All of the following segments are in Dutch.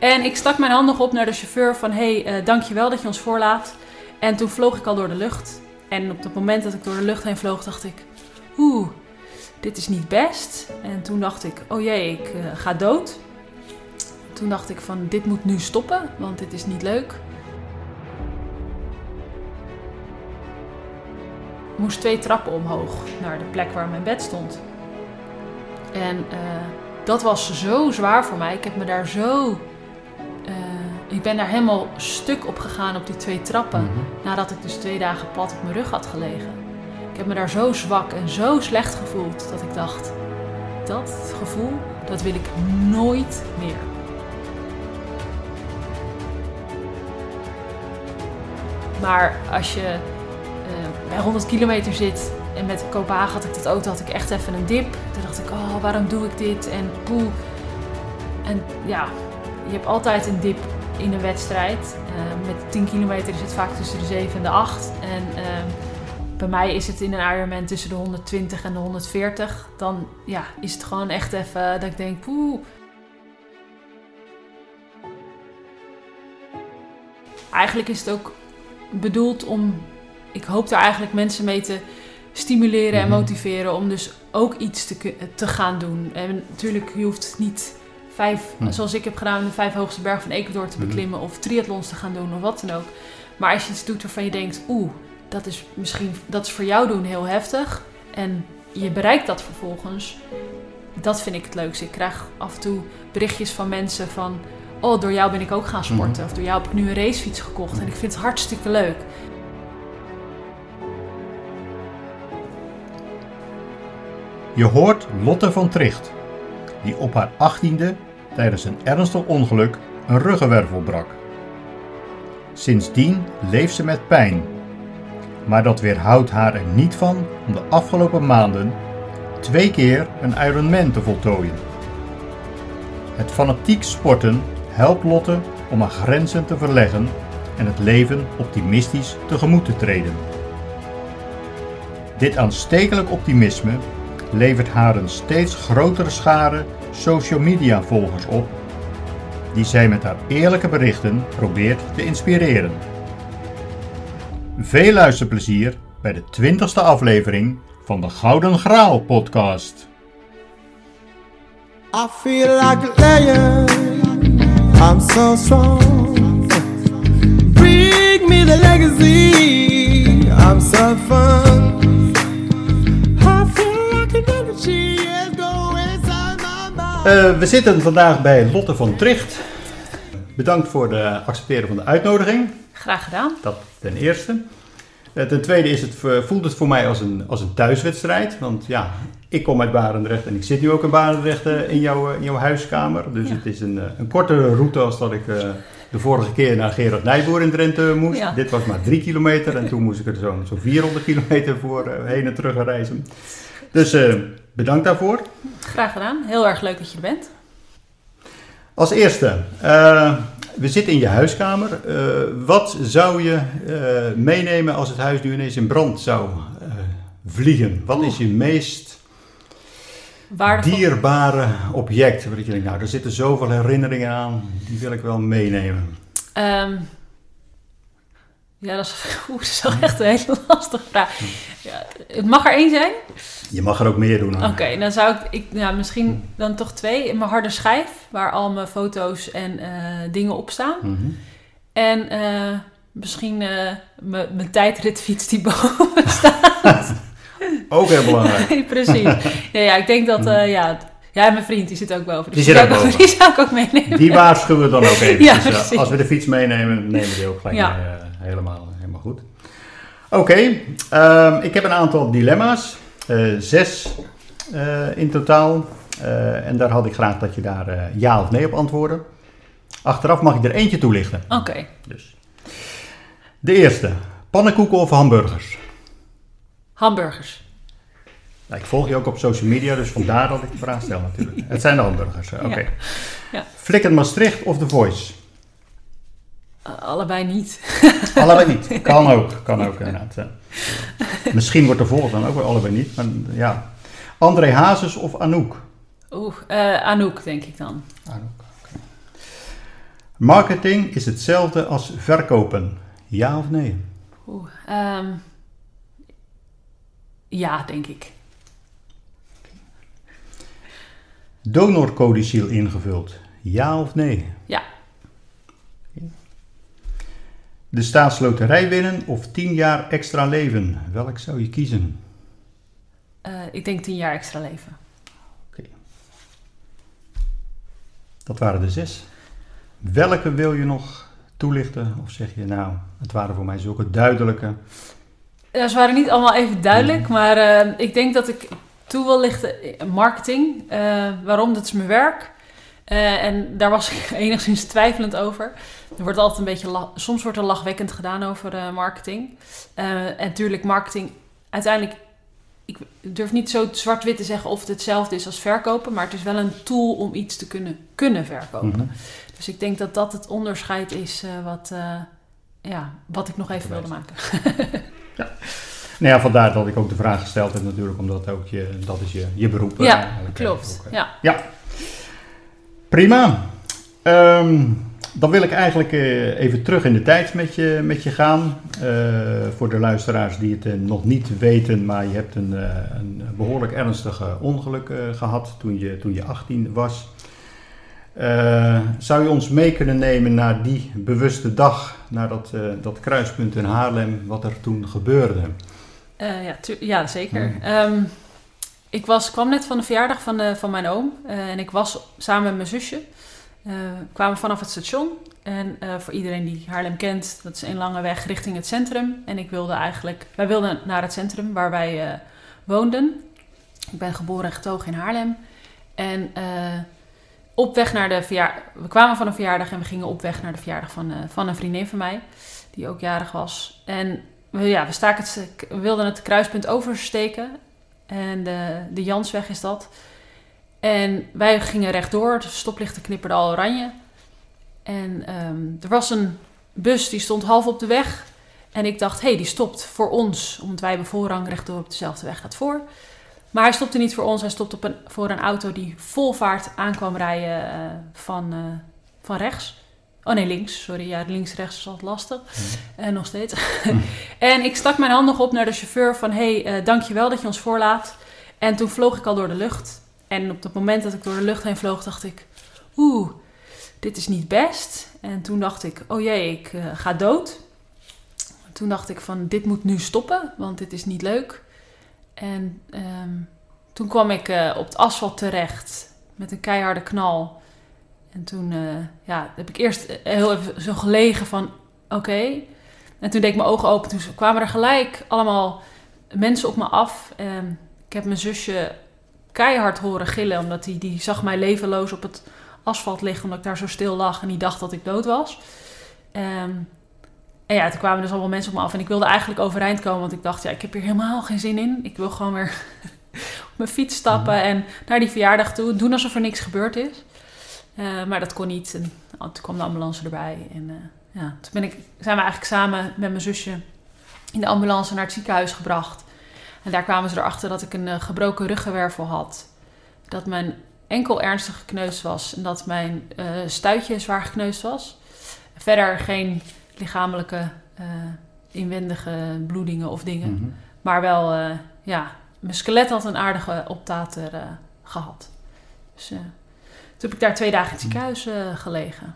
En ik stak mijn hand nog op naar de chauffeur van... hé, hey, uh, dankjewel dat je ons voorlaat. En toen vloog ik al door de lucht. En op het moment dat ik door de lucht heen vloog, dacht ik... Oeh, dit is niet best. En toen dacht ik, oh jee, ik uh, ga dood. Toen dacht ik van, dit moet nu stoppen, want dit is niet leuk. Ik moest twee trappen omhoog naar de plek waar mijn bed stond. En uh, dat was zo zwaar voor mij. Ik heb me daar zo. Ik ben daar helemaal stuk op gegaan op die twee trappen. Mm -hmm. Nadat ik dus twee dagen plat op mijn rug had gelegen. Ik heb me daar zo zwak en zo slecht gevoeld dat ik dacht: dat gevoel, dat wil ik nooit meer. Maar als je uh, bij 100 kilometer zit en met Kopenhagen had ik dat auto, had ik echt even een dip. Toen dacht ik, oh, waarom doe ik dit? En poeh. En ja, je hebt altijd een dip in een wedstrijd. Uh, met 10 kilometer is het vaak tussen de 7 en de 8. En uh, bij mij is het in een Ironman tussen de 120 en de 140. Dan ja, is het gewoon echt even dat ik denk, poeh. Eigenlijk is het ook bedoeld om, ik hoop daar eigenlijk mensen mee te stimuleren en motiveren om dus ook iets te, te gaan doen. En natuurlijk, je hoeft niet vijf, hm. zoals ik heb gedaan, de vijf hoogste bergen van Ecuador te beklimmen mm. of triathlons te gaan doen of wat dan ook. Maar als je iets doet waarvan je denkt, oeh, dat is misschien, dat is voor jou doen heel heftig en je bereikt dat vervolgens, dat vind ik het leukste. Ik krijg af en toe berichtjes van mensen van, oh, door jou ben ik ook gaan sporten. Mm. Of door jou heb ik nu een racefiets gekocht en ik vind het hartstikke leuk. Je hoort Lotte van Tricht, die op haar achttiende tijdens een ernstig ongeluk een ruggenwervel brak. Sindsdien leeft ze met pijn, maar dat weerhoudt haar er niet van om de afgelopen maanden twee keer een Ironman te voltooien. Het fanatiek sporten helpt Lotte om haar grenzen te verleggen en het leven optimistisch tegemoet te treden. Dit aanstekelijk optimisme levert haar een steeds grotere schare social media volgers op, die zij met haar eerlijke berichten probeert te inspireren. Veel luisterplezier bij de 20ste aflevering van de Gouden Graal podcast. I feel like a. I'm so strong. Bring me the legacy. I'm so fun. Uh, we zitten vandaag bij Lotte van Tricht. Bedankt voor het accepteren van de uitnodiging. Graag gedaan. Dat ten eerste. Uh, ten tweede is het, voelt het voor mij als een, als een thuiswedstrijd. Want ja, ik kom uit Barendrecht en ik zit nu ook in Barendrecht uh, in, jouw, in jouw huiskamer. Dus ja. het is een, een kortere route als dat ik de vorige keer naar Gerard Nijboer in Drenthe moest. Ja. Dit was maar drie kilometer en toen moest ik er zo'n zo 400 kilometer voor heen en terug reizen. Dus bedankt daarvoor. Graag gedaan. Heel erg leuk dat je er bent. Als eerste, uh, we zitten in je huiskamer. Uh, wat zou je uh, meenemen als het huis nu ineens in brand zou vliegen? Wat is je meest Waardevol. dierbare object? Waar je denkt, nou, er zitten zoveel herinneringen aan, die wil ik wel meenemen. Um, ja, dat is, oeh, dat is wel echt een hele lastige vraag. Ja, het mag er één zijn? Je mag er ook meer doen. Oké, okay, dan zou ik, ik ja, misschien dan toch twee. In mijn harde schijf, waar al mijn foto's en uh, dingen op staan. Mm -hmm. En uh, misschien uh, mijn tijdritfiets die boven staat. ook heel belangrijk. Precies. Ja, ja, ik denk dat, ja, ja, mijn vriend die zit ook boven. Dus die, zit ook boven. die zou ik ook meenemen. Die waarschuwen we dan ook even. ja, dus, als we de fiets meenemen, nemen we die ook gelijk ja. mee, helemaal, helemaal goed. Oké, okay, um, ik heb een aantal dilemma's. Uh, zes uh, in totaal. Uh, en daar had ik graag dat je daar ja of nee op antwoordde. Achteraf mag ik er eentje toelichten. Oké. Okay. Dus. De eerste. Pannenkoeken of hamburgers? Hamburgers. Nou, ik volg je ook op social media, dus vandaar dat ik de vraag stel natuurlijk. Het zijn de hamburgers, oké. Okay. Ja. ja. Flikken Maastricht of The Voice? Allebei niet. allebei niet. Kan ook. Kan ook inderdaad. Misschien wordt de volgende dan ook wel allebei niet. Maar ja. André Hazes of Anouk? Oeh, uh, Anouk denk ik dan. Anouk, okay. Marketing is hetzelfde als verkopen. Ja of nee? Oeh, ehm, ja, denk ik. Donorcodiciel ingevuld. Ja of nee? Ja. De staatsloterij winnen of 10 jaar extra leven. Welk zou je kiezen? Eh, ik denk tien jaar extra leven. Dat waren de zes. Welke wil je nog toelichten? Of zeg je nou, het waren voor mij zulke duidelijke. Ja, ze waren niet allemaal even duidelijk, maar eh, ik denk dat ik toe wil lichten eh, marketing. Waarom? Dat is mijn werk. En daar was ik enigszins twijfelend over. Er wordt altijd een beetje, soms wordt er lachwekkend gedaan over eh, marketing. Eh, en natuurlijk marketing, uiteindelijk, ik durf niet zo zwart-wit te zeggen of het hetzelfde is als verkopen, maar het is wel een tool om iets te kunnen, kunnen verkopen. Mhm. Dus ik denk dat dat het onderscheid is eh, wat, ja, wat ik nog even wilde maken. Nou ja, vandaar dat ik ook de vraag gesteld heb natuurlijk, omdat ook je, dat is je, je beroep. Ja, klopt. ook, eh. Ja. Prima. Ehm, dan wil ik eigenlijk eh, even terug in de tijd met je, met je gaan. Eh, voor de luisteraars die het eh, nog niet weten, maar je hebt een, een behoorlijk ernstig ongeluk eh, gehad toen je, toen je 18 was. Zou je ons mee kunnen nemen naar die bewuste dag, naar dat, dat kruispunt in Haarlem, wat er toen gebeurde? Ja, ja, zeker. Hmm. Ehm, ik was, kwam net van de verjaardag van, van mijn oom. en ik was samen met mijn zusje. We kwamen vanaf het station. En eh, voor iedereen die Haarlem kent, dat is een lange weg richting het centrum. En ik wilde eigenlijk, wij wilden naar het centrum waar wij eh, woonden. Ik ben geboren en getogen in Haarlem. En op weg naar de verjaardag, we kwamen van een verjaardag en we gingen op weg naar de verjaardag van, van een vriendin van mij, die ook jarig was. En we, ja, we, staken het, we wilden het kruispunt oversteken. En de, de Jansweg is dat. En wij gingen rechtdoor. De stoplichten knipperden al oranje. En ehm, er was een bus die stond half op de weg. En ik dacht, hé, hey, die stopt voor ons. Omdat wij hebben voorrang rechtdoor op dezelfde weg gaat voor. Maar hij stopte niet voor ons. Hij stopte op een, voor een auto die vol vaart aankwam rijden eh, van, eh, van rechts. Oh nee, links. Sorry, ja, links-rechts is altijd lastig. En nog steeds. en ik stak mijn hand nog op naar de chauffeur van... hé, hey, eh, dankjewel dat je ons voorlaat. En toen vloog ik al door de lucht. En op het moment dat ik door de lucht heen vloog, dacht ik... Oeh, dit is niet best. En toen dacht ik, oh jee, ik eh, ga dood. Toen dacht ik van, dit moet nu stoppen, want dit is niet leuk. En ehm, toen kwam ik eh, op het asfalt terecht met een keiharde knal. En toen eh, ja, heb ik eerst heel even zo gelegen van, oké. En toen deed ik mijn ogen open. Toen kwamen er gelijk allemaal mensen op me af. En ik heb mijn zusje keihard horen gillen, omdat die, die zag mij levenloos op het asfalt liggen, omdat ik daar zo stil lag en die dacht dat ik dood was. Ehm, en ja, toen kwamen dus allemaal mensen op me af en ik wilde eigenlijk overeind komen, want ik dacht, ja, ik heb hier helemaal geen zin in. Ik wil gewoon weer op mijn fiets stappen en naar die verjaardag toe, doen alsof er niks gebeurd is. Eh, maar dat kon niet. En toen kwam de ambulance erbij. En eh, ja, toen ben ik, zijn we eigenlijk samen met mijn zusje in de ambulance naar het ziekenhuis gebracht. En daar kwamen ze erachter dat ik een eh, gebroken ruggenwervel had. Dat mijn enkel ernstig gekneusd was en dat mijn eh, stuitje zwaar gekneusd was. Verder geen lichamelijke eh, inwendige bloedingen of dingen. Mhm. Maar wel, ja, mijn skelet had een aardige optater eh, gehad. Dus toen heb ik daar twee dagen in het ziekenhuis eh, gelegen.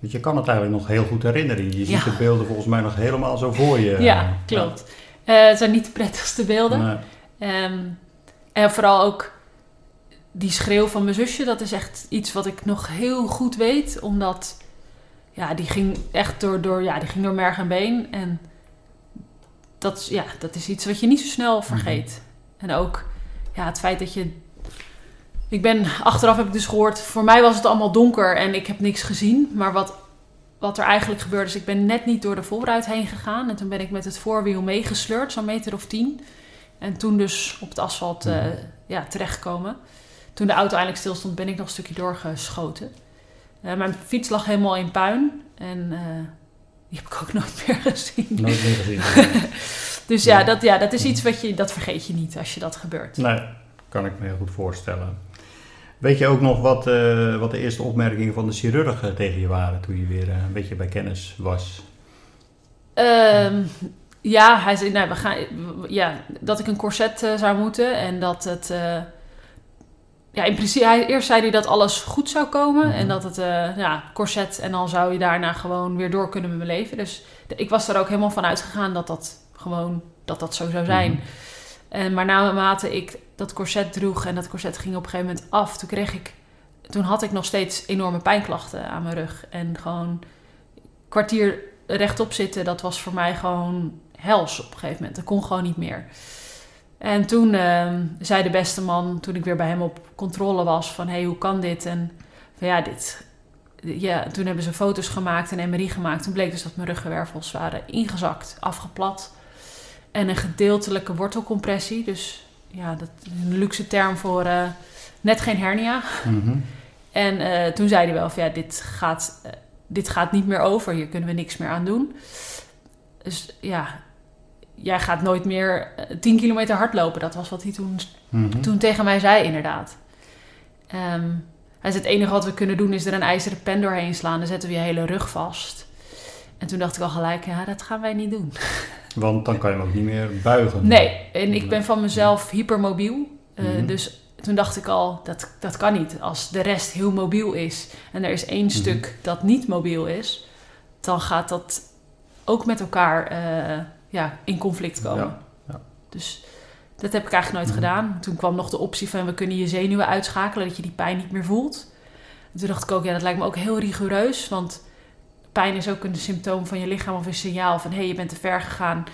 Dus je kan het eigenlijk nog heel goed herinneren. Je ziet Ja. de beelden volgens mij nog helemaal zo voor je. ja, klopt. Eh, het zijn niet de prettigste beelden. Nee. Ehm, en vooral ook die schreeuw van mijn zusje, dat is echt iets wat ik nog heel goed weet. Omdat, ja, die ging echt door, door, ja, die ging door merg en been. En dat, is- ja, dat is iets wat je niet zo snel vergeet. En ook ja, het feit dat je... Ik ben, achteraf heb ik dus gehoord, voor mij was het allemaal donker en ik heb niks gezien. Maar wat, wat er eigenlijk gebeurde is, ik ben net niet door de voorruit heen gegaan. En toen ben ik met het voorwiel meegesleurd, zo'n meter of tien. En toen dus op het asfalt eh, Mhm. ja, terechtgekomen. Toen de auto eindelijk stil stond, ben ik nog een stukje doorgeschoten. Eh, mijn fiets lag helemaal in puin. En eh, die heb ik ook nooit meer gezien. Nooit meer gezien. Dus ja, Ja. dat, ja, dat is iets wat je, dat vergeet je niet als je dat gebeurt. nee, kan ik me heel goed voorstellen. Weet je ook nog wat, uh, wat de eerste opmerkingen van de chirurg tegen je waren toen je weer een beetje bij kennis was? Um, ja, hij zei nou, we gaan, ja, dat ik een corset uh, zou moeten en dat het. Ja, in principe, hij, eerst zei hij dat alles goed zou komen mm -hmm. en dat het, ja, corset en dan zou je daarna gewoon weer door kunnen met mijn leven. Dus ik was er ook helemaal van uitgegaan dat dat gewoon, dat dat zo zou zijn. Mm -hmm. En, maar naarmate ik dat corset droeg en dat corset ging op een gegeven moment af, toen kreeg ik, toen had ik nog steeds enorme pijnklachten aan mijn rug en gewoon kwartier rechtop zitten, dat was voor mij gewoon hels op een gegeven moment. Dat kon gewoon niet meer. En toen uh, zei de beste man, toen ik weer bij hem op controle was, van hé, hey, hoe kan dit? En van ja, dit. Ja, toen hebben ze foto's gemaakt en MRI gemaakt. Toen bleek dus dat mijn ruggenwervels waren ingezakt, afgeplat. En een gedeeltelijke wortelcompressie. Dus ja, dat is een luxe term voor uh, net geen hernia. Mm -hmm. En uh, toen zei hij wel van ja, dit gaat, uh, dit gaat niet meer over. Hier kunnen we niks meer aan doen. Dus ja, jij gaat nooit meer 10 kilometer hardlopen. Dat was wat hij toen, mm -hmm. toen tegen mij zei, inderdaad. Um, hij zei, het enige wat we kunnen doen is er een ijzeren pen doorheen slaan. Dan zetten we je hele rug vast. En toen dacht ik al gelijk, ja, dat gaan wij niet doen. Want dan kan je hem ook niet meer buigen. Nee, en ik ben van mezelf hypermobiel. Uh, mm -hmm. Dus toen dacht ik al, dat, dat kan niet. Als de rest heel mobiel is en er is één mm -hmm. stuk dat niet mobiel is... dan gaat dat ook met elkaar... Uh, ja, in conflict komen. Ja, ja. Dus dat heb ik eigenlijk nooit mm. gedaan. Toen kwam nog de optie van we kunnen je zenuwen uitschakelen, dat je die pijn niet meer voelt. En toen dacht ik ook, ja, dat lijkt me ook heel rigoureus, want pijn is ook een symptoom van je lichaam of een signaal van hé, hey, je bent te ver gegaan,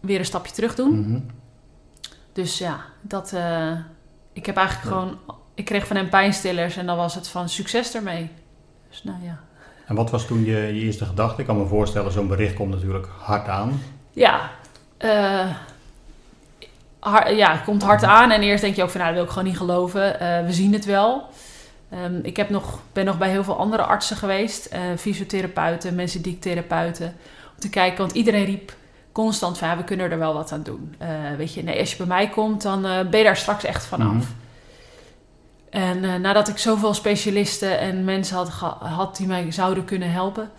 weer een stapje terug doen. Mm -hmm. Dus ja, dat. Uh, ik heb eigenlijk ja. gewoon. Ik kreeg van hem pijnstillers en dan was het van succes ermee. Dus nou ja. En wat was toen je, je eerste gedachte? Ik kan me voorstellen, zo'n bericht komt natuurlijk hard aan. Ja, uh, hard, ja, het komt hard aan. En eerst denk je ook van, nou, dat wil ik gewoon niet geloven. Uh, we zien het wel. Um, ik heb nog, ben nog bij heel veel andere artsen geweest. Uh, fysiotherapeuten, mensen therapeuten. Om te kijken, want iedereen riep constant van, ja, we kunnen er wel wat aan doen. weet je, nee, als je bij mij komt, dan ben je daar straks echt vanaf. Mm -hmm. En nadat ik zoveel specialisten en mensen had, had die mij zouden kunnen helpen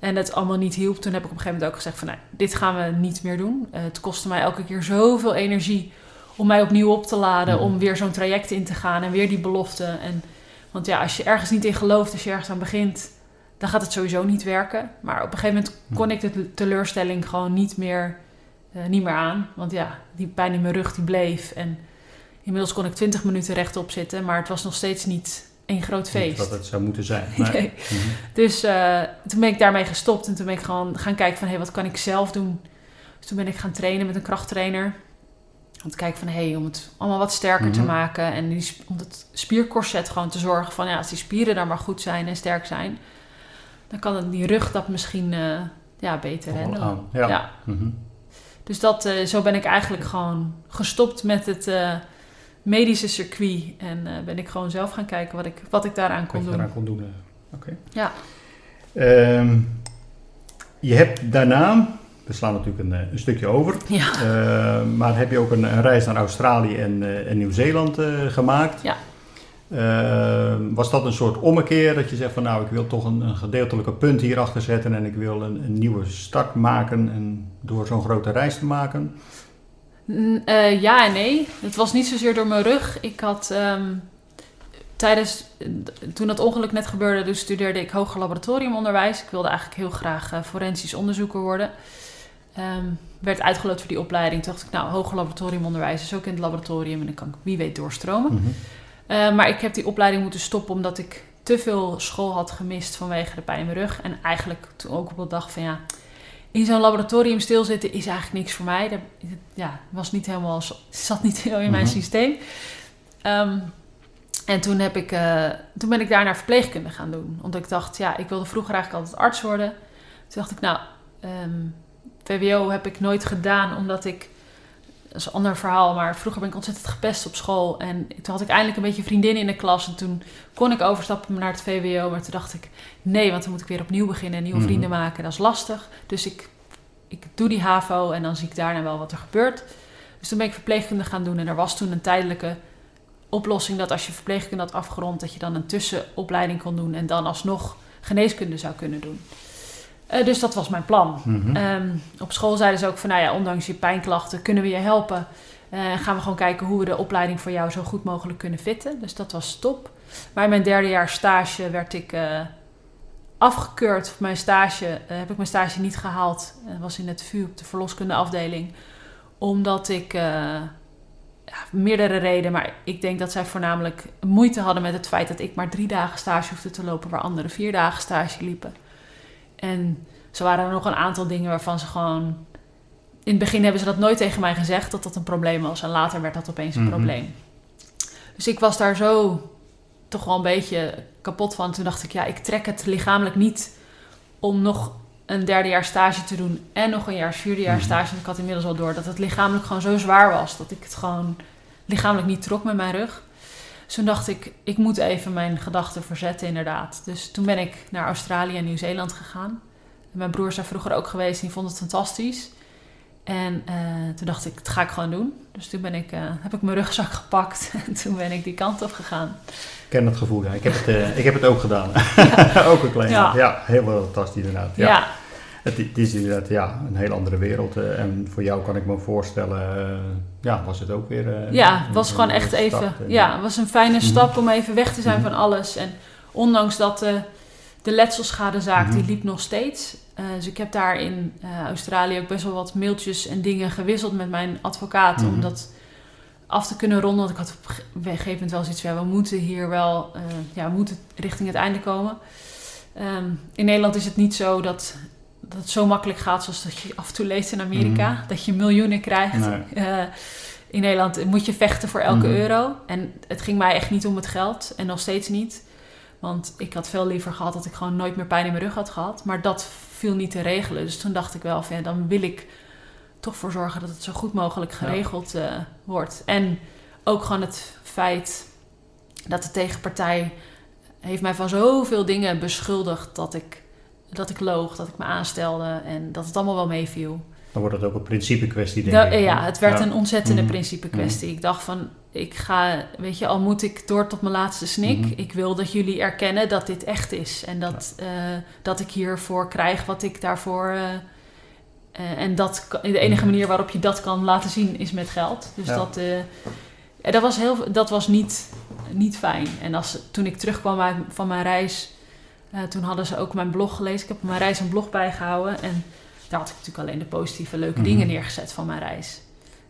en het allemaal niet hielp, toen heb ik op een gegeven moment ook gezegd van... Nou, dit gaan we niet meer doen. Het kostte mij elke keer zoveel energie om mij opnieuw op te laden... Mm. om weer zo'n traject in te gaan en weer die belofte. En, want ja, als je ergens niet in gelooft, als je ergens aan begint... dan gaat het sowieso niet werken. Maar op een gegeven moment kon ik de teleurstelling gewoon niet meer, uh, niet meer aan. Want ja, die pijn in mijn rug die bleef. En inmiddels kon ik 20 minuten rechtop zitten... maar het was nog steeds niet een groot feest. Niet wat het zou moeten zijn. Nee. nee. -hmm. Dus uh, toen ben ik daarmee gestopt en toen ben ik gewoon gaan kijken van hé, hey, wat kan ik zelf doen? Dus toen ben ik gaan trainen met een krachttrainer. Om te kijken van hé, hey, om het allemaal wat sterker mm -hmm. te maken en die, om het spierkorset gewoon te zorgen van ja, als die spieren dan maar goed zijn en sterk zijn, dan kan het, die rug dat misschien uh, ja, beter handelen. Ja. ja. Mm -hmm. Dus dat, uh, zo ben ik eigenlijk gewoon gestopt met het medische circuit. En ben ik gewoon zelf gaan kijken wat ik, wat ik daaraan kon wat doen. Daaraan kon doen. Oké. Okay. Ja. Um, je hebt daarna, we slaan natuurlijk een, een stukje over, ja. uh, maar heb je ook een, een, reis naar Australië en, uh, en Nieuw-Zeeland gemaakt? Ja. Ehm, was dat een soort ommekeer dat je zegt van nou ik wil toch een, een gedeeltelijke punt hierachter zetten en ik wil een, een nieuwe start maken en door zo'n grote reis te maken? Uh, ja en nee. Het was niet zozeer door mijn rug. Ik had um, tijdens, toen dat ongeluk net gebeurde, dus studeerde ik hoger laboratoriumonderwijs. Ik wilde eigenlijk heel graag uh, forensisch onderzoeker worden. Um, werd uitgeloot voor die opleiding. Toen dacht ik, nou, hoger laboratoriumonderwijs is ook in het laboratorium en dan kan ik wie weet doorstromen. Mm -hmm. uh, maar ik heb die opleiding moeten stoppen omdat ik te veel school had gemist vanwege de pijn in mijn rug. En eigenlijk toen ook op de dag van ja in zo'n laboratorium stilzitten is eigenlijk niks voor mij. Dat ja, was niet helemaal, zat niet heel in mijn mm -hmm. systeem. Um, en toen, heb ik, uh, toen ben ik daar naar verpleegkunde gaan doen. Omdat ik dacht, ja, ik wilde vroeger eigenlijk altijd arts worden. Toen dacht ik, nou, um, VWO heb ik nooit gedaan omdat ik... Dat is een ander verhaal, maar vroeger ben ik ontzettend gepest op school. En toen had ik eindelijk een beetje vriendinnen in de klas. En toen kon ik overstappen naar het VWO. Maar toen dacht ik, nee, want dan moet ik weer opnieuw beginnen en nieuwe mm -hmm. vrienden maken. Dat is lastig. Dus ik, ik doe die HAVO en dan zie ik daarna wel wat er gebeurt. Dus toen ben ik verpleegkunde gaan doen. En er was toen een tijdelijke oplossing dat als je verpleegkunde had afgerond, dat je dan een tussenopleiding kon doen en dan alsnog geneeskunde zou kunnen doen. Eh, dus dat was mijn plan. Mhm. Ehm, op school zeiden ze ook van, nou ja, ondanks je pijnklachten kunnen we je helpen. En gaan we gewoon kijken hoe we de opleiding voor jou zo goed mogelijk kunnen fitten. Dus dat was top. Maar in mijn derde jaar stage werd ik eh, afgekeurd. Mijn stage, eh, heb ik mijn stage niet gehaald. Was in het VU op de verloskundeafdeling. Omdat ik, eh, ja, meerdere redenen, maar ik denk dat zij voornamelijk moeite hadden met het feit dat ik maar drie dagen stage hoefde te lopen, waar anderen vier dagen stage liepen. En zo waren er nog een aantal dingen waarvan ze gewoon. In het begin hebben ze dat nooit tegen mij gezegd dat dat een probleem was. En later werd dat opeens een Mhm. probleem. Dus ik was daar zo toch wel een beetje kapot van. Toen dacht ik, ja, ik trek het lichamelijk niet om nog een derde jaar stage te doen en nog een jaar vierde jaar Mhm. stage. Want ik had inmiddels al door dat het lichamelijk gewoon zo zwaar was dat ik het gewoon lichamelijk niet trok met mijn rug. Dus toen dacht ik, ik moet even mijn gedachten verzetten, inderdaad. Dus toen ben ik naar Australië en Nieuw-Zeeland gegaan. Mijn broer is daar vroeger ook geweest die vond het fantastisch. En eh, toen dacht ik, dat ga ik gewoon doen. Dus toen ben ik, eh, heb ik mijn rugzak gepakt en toen ben ik die kant op gegaan. Ik ken dat gevoel, ja. Ik heb het, eh, ik heb het ook gedaan. ook een klein Ja. ja. heel fantastisch inderdaad. Ja, Ja. Het, het is inderdaad ja, een heel andere wereld. en voor jou kan ik me voorstellen, ja, was het ook weer... eh, ja, het was gewoon echt even. en- Ja, het was een fijne Mhm. stap om even weg te zijn Mhm. van alles. En ondanks dat de, de letselschadezaak, die Mhm. liep nog steeds. Eh, dus ik heb daar in eh, Australië ook best wel wat mailtjes en dingen gewisseld met mijn advocaat. Om dat af te kunnen ronden. Want ik had op een gegeven moment wel zoiets van... Ja, we moeten hier wel eh, ja, we moeten richting het einde komen. Ehm, in Nederland is het niet zo dat, dat het zo makkelijk gaat... zoals dat je af en toe leest in Amerika. Mhm. Dat je miljoenen krijgt. Nee. Eh, in Nederland moet je vechten voor elke Mhm. euro. En het ging mij echt niet om het geld. En nog steeds niet. Want ik had veel liever gehad dat ik gewoon nooit meer pijn in mijn rug had gehad. Maar dat viel niet te regelen. Dus toen dacht ik wel van ja, dan wil ik toch voor zorgen dat het zo goed mogelijk geregeld eh, wordt. En ook gewoon het feit dat de tegenpartij heeft mij van zoveel dingen beschuldigd dat ik, dat ik loog, dat ik me aanstelde en dat het allemaal wel meeviel. Dan wordt het ook een principe kwestie, denk ik. ja, het werd Ja. een ontzettende Mhm. principe kwestie. Ik dacht van, ik ga, weet je, al moet ik door tot mijn laatste snik. Mhm. Ik wil dat jullie erkennen dat dit echt is. En dat, eh, dat ik hiervoor krijg wat ik daarvoor... eh, eh, en dat, de enige manier waarop je dat kan laten zien is met geld. Dus Ja. dat, dat was, heel, dat was niet, niet fijn. En als, toen ik terugkwam van mijn reis, eh, toen hadden ze ook mijn blog gelezen. Ik heb op mijn reis een blog bijgehouden. En daar had ik natuurlijk alleen de positieve, leuke Mhm. dingen neergezet van mijn reis.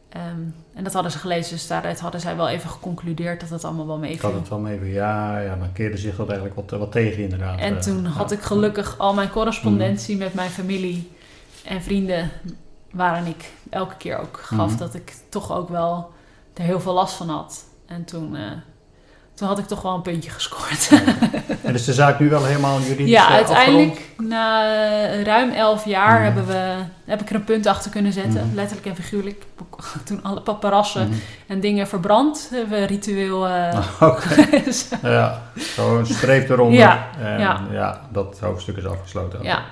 Ehm, en dat hadden ze gelezen, dus daaruit hadden zij wel even geconcludeerd dat het allemaal wel Ik had meeviel. het wel mee. Ja, ja, dan keerde zich dat eigenlijk wat, wat tegen inderdaad. En eh, toen had ja. ik gelukkig al mijn correspondentie Mhm. met mijn familie en vrienden, waarin ik elke keer ook gaf Mhm. dat ik toch ook wel er heel veel last van had. En toen, eh, toen had ik toch wel een puntje gescoord. En is de zaak nu wel helemaal juridisch ja, eh, uiteindelijk na eh, ruim elf jaar Mhm. hebben we, heb ik er een punt achter kunnen zetten. Mhm. Letterlijk en figuurlijk. Toen alle paparazzen afgerond? en dingen verbrand. Hebben we ritueel... eh, Mhm. Oké. dus, Ja, zo een streep eronder. Ja, En ja. ja. dat hoofdstuk is afgesloten. ja.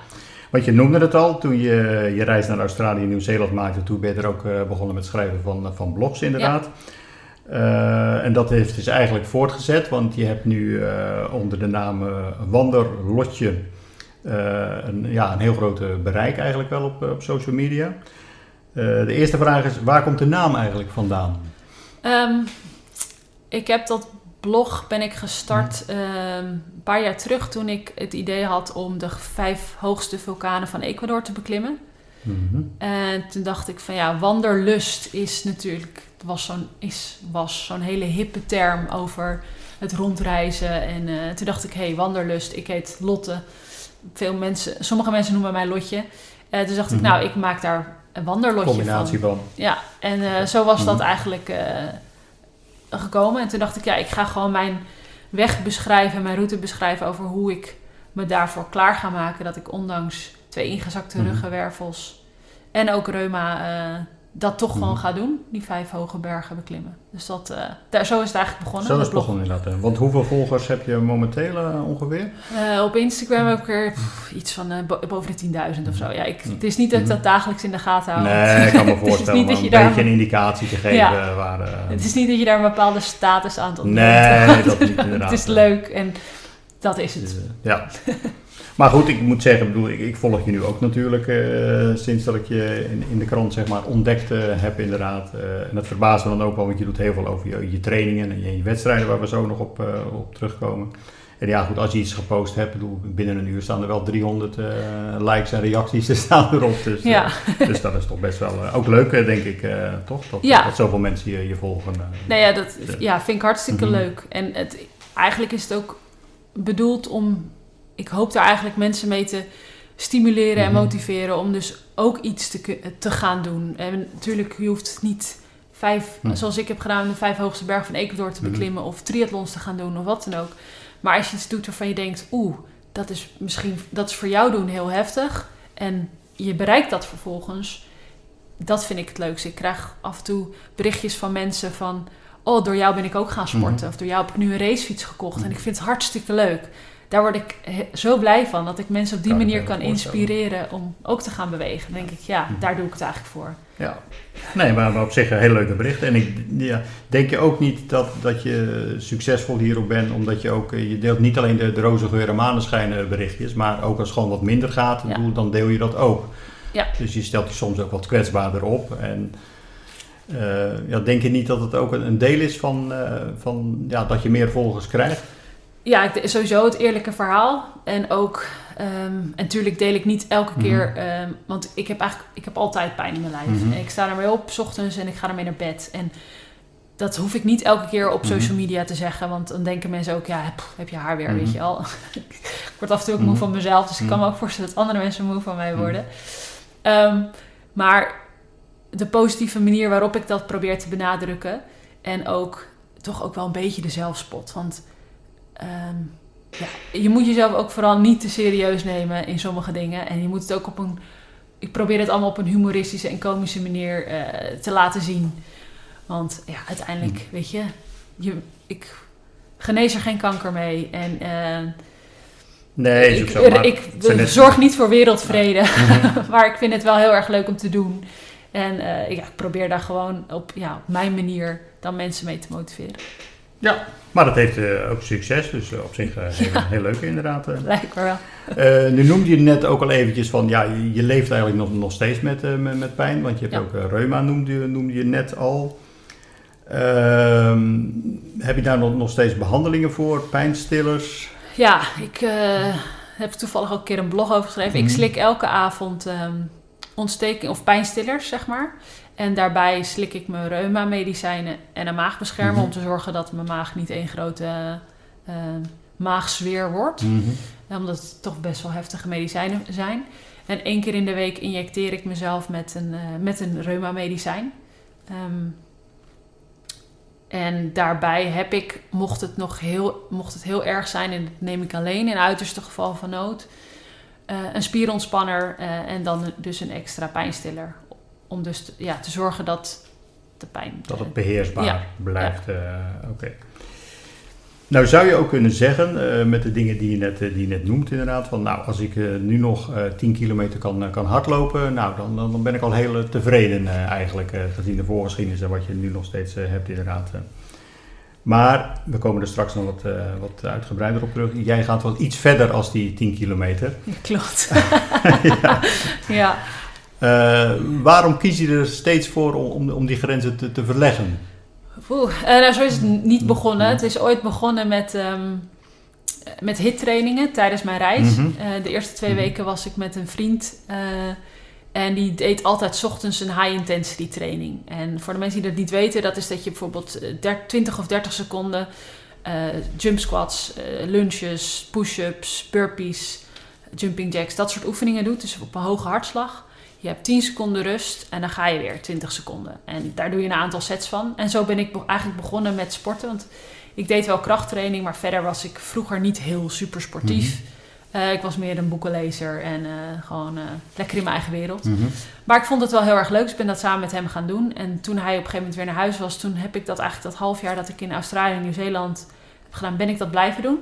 Want je noemde het al, toen je je reis naar Australië en Nieuw-Zeeland maakte, toen ben je er ook eh, begonnen met schrijven van, van blogs inderdaad. Eh, en dat heeft dus eigenlijk voortgezet, want je hebt nu eh, onder de naam eh, Wanderlotje een, ja, een heel groot bereik eigenlijk wel op, op social media. De eerste vraag is, waar komt de naam eigenlijk vandaan? Ehm, ik heb dat blog ben ik gestart ehm, een paar jaar terug toen ik het idee had om de vijf hoogste vulkanen van Ecuador te beklimmen. Mhm. En toen dacht ik van ja, wanderlust is natuurlijk, was zo'n, is, was zo'n hele hippe term over het rondreizen. En eh, toen dacht ik, hé, hey, wanderlust, ik heet Lotte. Veel mensen, sommige mensen noemen mij Lotje. Eh toen dacht ik, Mhm. nou, ik maak daar een wanderlotje Combinatie van. van. Ja, en eh, zo was dat Mhm. eigenlijk gekomen. En toen dacht ik, ja, ik ga gewoon mijn weg beschrijven, mijn route beschrijven over hoe ik me daarvoor klaar ga maken. Dat ik ondanks twee ingezakte Mhm. ruggenwervels en ook reuma, dat toch gewoon Mhm. ga doen, die vijf hoge bergen beklimmen. Dus dat, eh, daar, zo is het eigenlijk begonnen. Zo is het begonnen inderdaad. hè. Want hoeveel volgers heb je momenteel eh, ongeveer? Eh, op Instagram heb ik er pff, iets van bo- boven de 10.000 of zo. Ja, ik, Mhm. het is niet dat ik dat dagelijks in de gaten hou. Nee, ik kan me Het is voorstellen. niet dat je een daar- beetje een indicatie te geven Ja. waar... Het is niet dat je daar een bepaalde status aan tot Nee, dat niet inderdaad. Het is leuk en dat is het. Dus, ja. Maar goed, ik moet zeggen, ik, bedoel, ik, ik volg je nu ook natuurlijk eh, sinds dat ik je in, in de krant zeg maar ontdekt eh, heb inderdaad. Eh, en dat verbaast me dan ook wel, want je doet heel veel over je, je trainingen en je, je wedstrijden waar we zo nog op, op terugkomen. En ja, goed, als je iets gepost hebt, bedoel, binnen een uur staan er wel 300 eh, likes en reacties er staan erop. Dus, dus dat is toch best wel ook leuk, denk ik, toch? Dat, Ja. dat zoveel mensen je, je volgen. Nou ja, dat ja, vind ik hartstikke Mhm. leuk. En het, eigenlijk is het ook bedoeld om... Ik hoop daar eigenlijk mensen mee te stimuleren en Mhm. motiveren... om dus ook iets te, te gaan doen. En natuurlijk, je hoeft niet vijf... Mhm. Zoals ik heb gedaan, de vijf hoogste bergen van Ecuador te Mhm. beklimmen... of triathlons te gaan doen of wat dan ook. Maar als je iets doet waarvan je denkt... oeh, dat is misschien dat is voor jou doen heel heftig... en je bereikt dat vervolgens... dat vind ik het leukste. Ik krijg af en toe berichtjes van mensen van... oh, door jou ben ik ook gaan sporten. Of door jou heb ik nu een racefiets gekocht. En ik vind het hartstikke leuk. Daar word ik zo blij van. Dat ik mensen op die Kan manier kan inspireren om ook te gaan bewegen. Dan denk ik, ja, Mhm. daar doe ik het eigenlijk voor. Ja, nee, maar, op zich een hele leuke bericht. En ik ja, denk je ook niet dat, dat je succesvol hierop bent, omdat je ook, eh, je deelt niet alleen de, de roze geur en maneschijn eh, berichtjes, maar ook als het gewoon wat minder gaat, Ja. bedoel, dan deel je dat ook. Ja. Dus je stelt je soms ook wat kwetsbaarder op. En eh, ja, denk je niet dat het ook een, een deel is van, eh, van ja, dat je meer volgers krijgt? Ja, sowieso het eerlijke verhaal. En ook, ehm, en natuurlijk deel ik niet elke Mhm. keer, ehm, want ik heb eigenlijk, ik heb altijd pijn in mijn lijf. Mhm. En ik sta ermee op, 's ochtends, en ik ga ermee naar bed. En dat hoef ik niet elke keer op Mhm. social media te zeggen, want dan denken mensen ook, ja, pff, heb je haar weer, Mhm. weet je al. ik word af en toe ook moe Mhm. van mezelf, dus ik kan me Mhm. ook voorstellen dat andere mensen moe van mij Mhm. worden. Ehm, maar de positieve manier waarop ik dat probeer te benadrukken en ook toch ook wel een beetje de zelfspot, want ehm, ja, je moet jezelf ook vooral niet te serieus nemen in sommige dingen. En je moet het ook op een. Ik probeer het allemaal op een humoristische en komische manier eh, te laten zien. Want ja, uiteindelijk, weet je, je ik genees er geen kanker mee. En eh, Nee, ik, zo. maar ik zorg niet voor wereldvrede. Mhm. maar ik vind het wel heel erg leuk om te doen. En eh, ja, ik probeer daar gewoon op, ja, op mijn manier dan mensen mee te motiveren. Ja, maar dat heeft eh, ook succes, dus eh, op zich eh, heel, heel leuk inderdaad. eh. Blijkbaar wel. Nu noemde je net ook al eventjes van, ja, je, je leeft eigenlijk nog, nog steeds met, met, met pijn, want je hebt Ja. ook reuma, noemde, je- noemde je net al. Ehm, heb je daar nog, nog steeds behandelingen voor, pijnstillers? Ja, ik heb toevallig ook een keer een blog over geschreven. Ik Mhm. slik elke avond ehm, ontsteking of pijnstillers, zeg maar. En daarbij slik ik mijn reuma-medicijnen en een maagbeschermer Mhm. om te zorgen dat mijn maag niet één grote eh, maagzweer wordt. Omdat het toch best wel heftige medicijnen zijn. En één keer in de week injecteer ik mezelf met een, eh, met een reuma-medicijn. Ehm, en daarbij heb ik, mocht het nog heel, mocht het heel erg zijn, en dat neem ik alleen in uiterste geval van nood, eh, een spierontspanner eh, en dan dus een extra pijnstiller. Om dus te, ja, te zorgen dat de pijn. Dat het eh, beheersbaar Ja. blijft. eh, Oké. Nou zou je ook kunnen zeggen, eh, met de dingen die je net, die je net noemt inderdaad, van nou als ik nu nog eh 10 kilometer kan, kan hardlopen, nou dan, dan, ben ik al heel tevreden eigenlijk, gezien de voorgeschiedenis en wat je nu nog steeds hebt inderdaad. Maar we komen er straks nog wat, wat uitgebreider op terug. Jij gaat wat iets verder als die 10 kilometer. Klopt. ja. ja. Eh, waarom kies je er steeds voor om, om, om die grenzen te, te verleggen? Oeh, eh, nou, zo is het niet begonnen. Het is ooit begonnen met, ehm met hittrainingen tijdens mijn reis. Mhm. Eh, de eerste twee Mhm. weken was ik met een vriend. eh, en die deed altijd 's ochtends een high-intensity training. En voor de mensen die dat niet weten, dat is dat je bijvoorbeeld eh, der- 20 of 30 seconden eh, jump squats, lunges, push-ups, burpees, jumping jacks, dat soort oefeningen doet. Dus op een hoge hartslag. Je hebt 10 seconden rust en dan ga je weer 20 seconden. En daar doe je een aantal sets van. En zo ben ik eigenlijk begonnen met sporten. Want ik deed wel krachttraining, maar verder was ik vroeger niet heel super sportief. Eh, ik was meer een boekenlezer en eh, gewoon eh, lekker in mijn eigen wereld. Mhm. Maar ik vond het wel heel erg leuk, dus ik ben dat samen met hem gaan doen. En toen hij op een gegeven moment weer naar huis was, toen heb ik dat eigenlijk dat half jaar dat ik in Australië en Nieuw-Zeeland heb gedaan, ben ik dat blijven doen.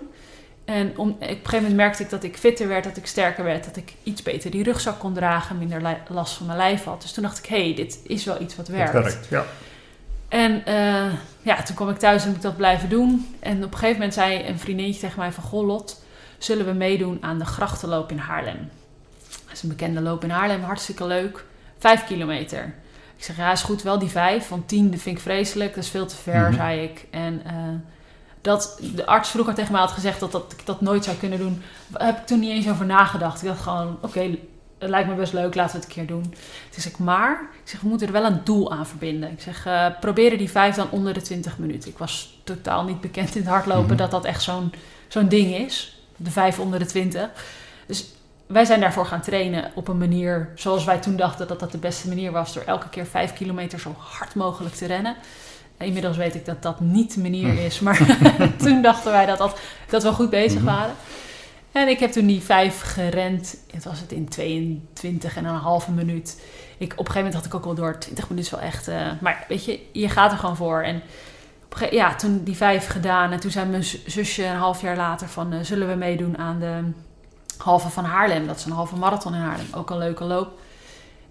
En om, op een gegeven moment merkte ik dat ik fitter werd, dat ik sterker werd, dat ik iets beter die rugzak kon dragen, minder last van mijn lijf had. Dus toen dacht ik, hé, hey, dit is wel iets wat werkt. Het werkt, ja. En eh, ja, toen kwam ik thuis en heb ik dat blijven doen. En op een gegeven moment zei een vriendinnetje tegen mij van... Goh Lot, zullen we meedoen aan de grachtenloop in Haarlem? Dat is een bekende loop in Haarlem, hartstikke leuk. Vijf kilometer. Ik zeg, ja, is goed, wel die vijf. Want tien dat vind ik vreselijk, dat is veel te ver, Mhm. zei ik. En eh, dat de arts vroeger tegen mij had gezegd dat, dat ik dat nooit zou kunnen doen... heb ik toen niet eens over nagedacht. Ik dacht gewoon, oké, het lijkt me best leuk, laten we het een keer doen. Toen zeg ik, maar, ik zeg, we moeten er wel een doel aan verbinden. Ik zeg, eh proberen die vijf dan onder de 20 minuten. Ik was totaal niet bekend in het hardlopen Mhm. dat dat echt zo'n zo'n ding is. De vijf onder de 20. Dus wij zijn daarvoor gaan trainen op een manier zoals wij toen dachten dat dat de beste manier was. Door elke keer vijf kilometer zo hard mogelijk te rennen. Inmiddels weet ik dat dat niet de manier Hm. is. Maar toen dachten wij dat, dat, dat we goed bezig Mhm. waren. En ik heb toen die vijf gerend. Het was het in 22 en een halve minuut. Ik, op een gegeven moment had ik ook wel door 20 minuten wel echt. eh, maar weet je, je gaat er gewoon voor. En op ja, toen die vijf gedaan. En toen zei mijn zusje een half jaar later van... eh, zullen we meedoen aan de halve van Haarlem? Dat is een halve marathon in Haarlem. Ook een leuke loop.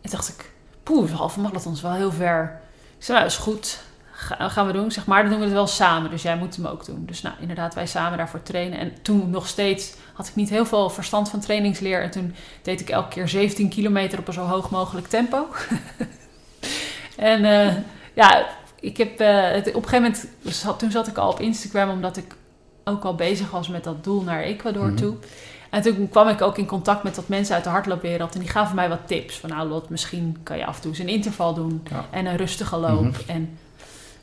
En toen dacht ik, poeh, een halve marathon is wel heel ver. Ik zei, nou, is goed. Ga, gaan we doen. Zeg maar, dan doen we het wel samen. Dus jij moet hem ook doen. Dus nou, inderdaad, wij samen daarvoor trainen. En toen nog steeds had ik niet heel veel verstand van trainingsleer. En toen deed ik elke keer 17 kilometer op een zo hoog mogelijk tempo. en eh, ja, ik heb eh, het, op een gegeven moment, zat, toen zat ik al op Instagram, omdat ik ook al bezig was met dat doel naar Ecuador Mhm. toe. En toen kwam ik ook in contact met wat mensen uit de hardloopwereld. En die gaven mij wat tips. Van nou Lot, misschien kan je af en toe eens een interval doen. Ja. En een rustige loop. Mhm. En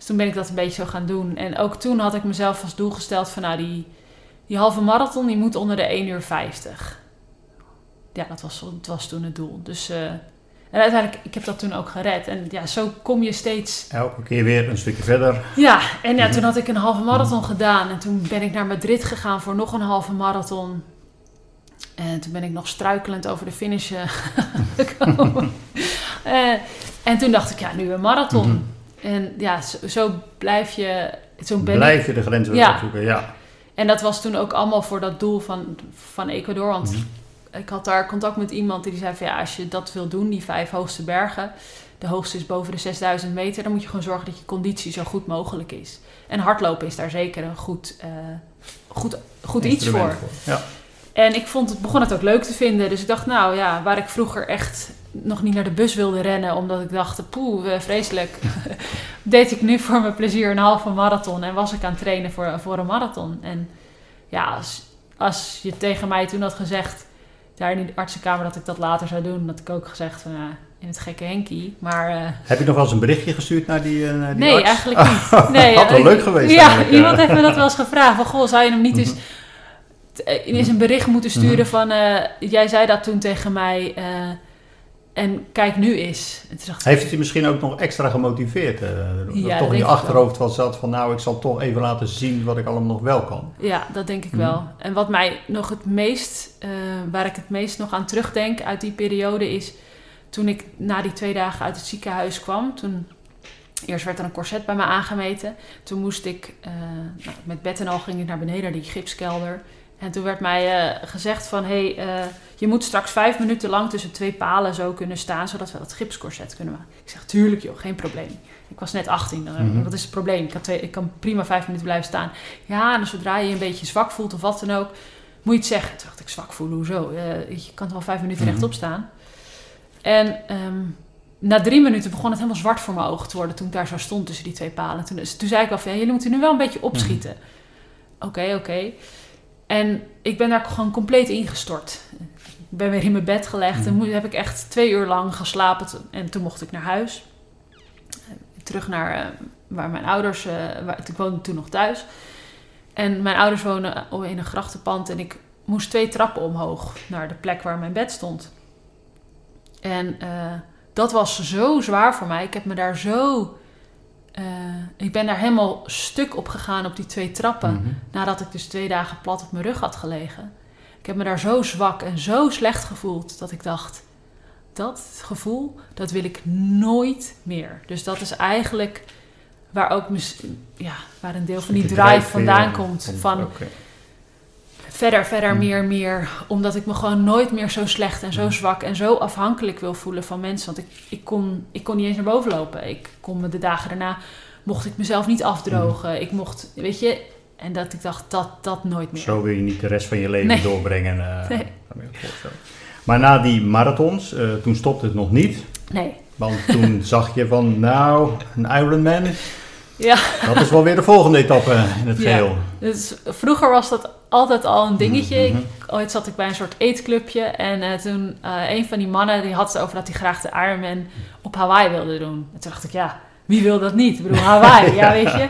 dus toen ben ik dat een beetje zo gaan doen. En ook toen had ik mezelf als doel gesteld van nou die, die halve marathon die moet onder de 1 uur 50. Ja, dat was, dat was toen het doel. Dus eh, en uiteindelijk, ik heb dat toen ook gered. En ja, zo kom je steeds Elke keer weer een stukje verder. ja, en ja, Mhm. toen had ik een halve marathon gedaan. En toen ben ik naar Madrid gegaan voor nog een halve marathon. En toen ben ik nog struikelend over de finish eh, gekomen. Eh, en toen dacht ik, ja, nu een marathon. Mhm. En ja, zo, zo blijf je... Zo Blijf je de grens weer Ja. opzoeken, ja. en dat was toen ook allemaal voor dat doel van, van Ecuador. Want Mhm. ik had daar contact met iemand die zei van... Ja, als je dat wil doen, die vijf hoogste bergen... De hoogste is boven de 6000 meter. Dan moet je gewoon zorgen dat je conditie zo goed mogelijk is. En hardlopen is daar zeker een goed, eh, goed, goed iets voor. Instrument Ja. En ik vond het, begon het ook leuk te vinden. Dus ik dacht, nou ja, waar ik vroeger echt nog niet naar de bus wilde rennen... omdat ik dacht, poeh, eh, vreselijk... deed ik nu voor mijn plezier een halve marathon... en was ik aan het trainen voor, voor een marathon. En ja, als, als je tegen mij toen had gezegd... daar in de artsenkamer dat ik dat later zou doen... had ik ook gezegd van, ja, in het gekke Henkie. Maar eh, Heb je nog wel eens een berichtje gestuurd naar die, eh, naar die nee, arts? eigenlijk niet. Nee, Had wel leuk geweest Ja, eigenlijk, iemand heeft me dat wel eens gevraagd. Van, goh, zou je hem niet eens... Mhm. eens een bericht moeten sturen Mhm. van... jij zei dat toen tegen mij... en kijk nu eens. En dacht Heeft het je misschien ook nog extra gemotiveerd? eh, dat Ja, toch in je achterhoofd wat zat van nou, ik zal toch even laten zien wat ik allemaal nog wel kan. Ja, dat denk ik Mhm. wel. En wat mij nog het meest, eh, waar ik het meest nog aan terugdenk uit die periode is toen ik na die twee dagen uit het ziekenhuis kwam. Toen eerst werd er een corset bij me aangemeten. Toen moest ik eh, nou, met bed en al ging ik naar beneden, naar die gipskelder. En toen werd mij eh, gezegd van, hé, hey, eh, je moet straks vijf minuten lang tussen twee palen zo kunnen staan, zodat we dat gipscorset kunnen maken. Ik zeg, tuurlijk joh, geen probleem. Ik was net 18, dan, Mhm. wat is het probleem? Ik kan, twee, ik kan prima vijf minuten blijven staan. Ja, en zodra je je een beetje zwak voelt of wat dan ook, moet je het zeggen. Toen dacht ik, zwak voelen, hoezo? Eh, je kan toch wel vijf minuten Mhm. rechtop staan? En ehm, na drie minuten begon het helemaal zwart voor mijn ogen te worden toen ik daar zo stond tussen die twee palen. Toen, toen zei ik al van, ja, jullie moeten nu wel een beetje opschieten. Oké, oké. En ik ben daar gewoon compleet ingestort. Ik ben weer in mijn bed gelegd en moe- heb ik echt twee uur lang geslapen. En toen mocht ik naar huis. Terug naar eh, waar mijn ouders... eh, waar, ik woonde toen nog thuis. En mijn ouders wonen in een grachtenpand. En ik moest twee trappen omhoog naar de plek waar mijn bed stond. En eh, dat was zo zwaar voor mij. Ik heb me daar zo... eh, ik ben daar helemaal stuk op gegaan op die twee trappen. Mhm. Nadat ik dus twee dagen plat op mijn rug had gelegen. Ik heb me daar zo zwak en zo slecht gevoeld dat ik dacht, dat gevoel, dat wil ik nooit meer. Dus dat is eigenlijk waar ook ja, waar een deel van die drive vandaan komt. Van verder, verder, mm. meer, meer. Omdat ik me gewoon nooit meer zo slecht en zo mm. zwak en zo afhankelijk wil voelen van mensen. Want ik, ik, kon, ik kon niet eens naar boven lopen. Ik kon me de dagen daarna, mocht ik mezelf niet afdrogen. Mm. Ik mocht, weet je, en dat ik dacht, dat, dat nooit meer. Zo wil je niet de rest van je leven doorbrengen. Uh, nee. Maar na die marathons, uh, toen stopte het nog niet. Nee. Want toen zag je van, nou, een Ironman, ja. dat is wel weer de volgende etappe in het geheel. Ja. Dus vroeger was dat altijd al een dingetje. Mm ooit zat ik bij een soort eetclubje en uh, toen uh, een van die mannen die had het over dat hij graag de Ironman op Hawaii wilde doen. En toen dacht ik, ja, wie wil dat niet? Ik bedoel, Hawaii, ja weet je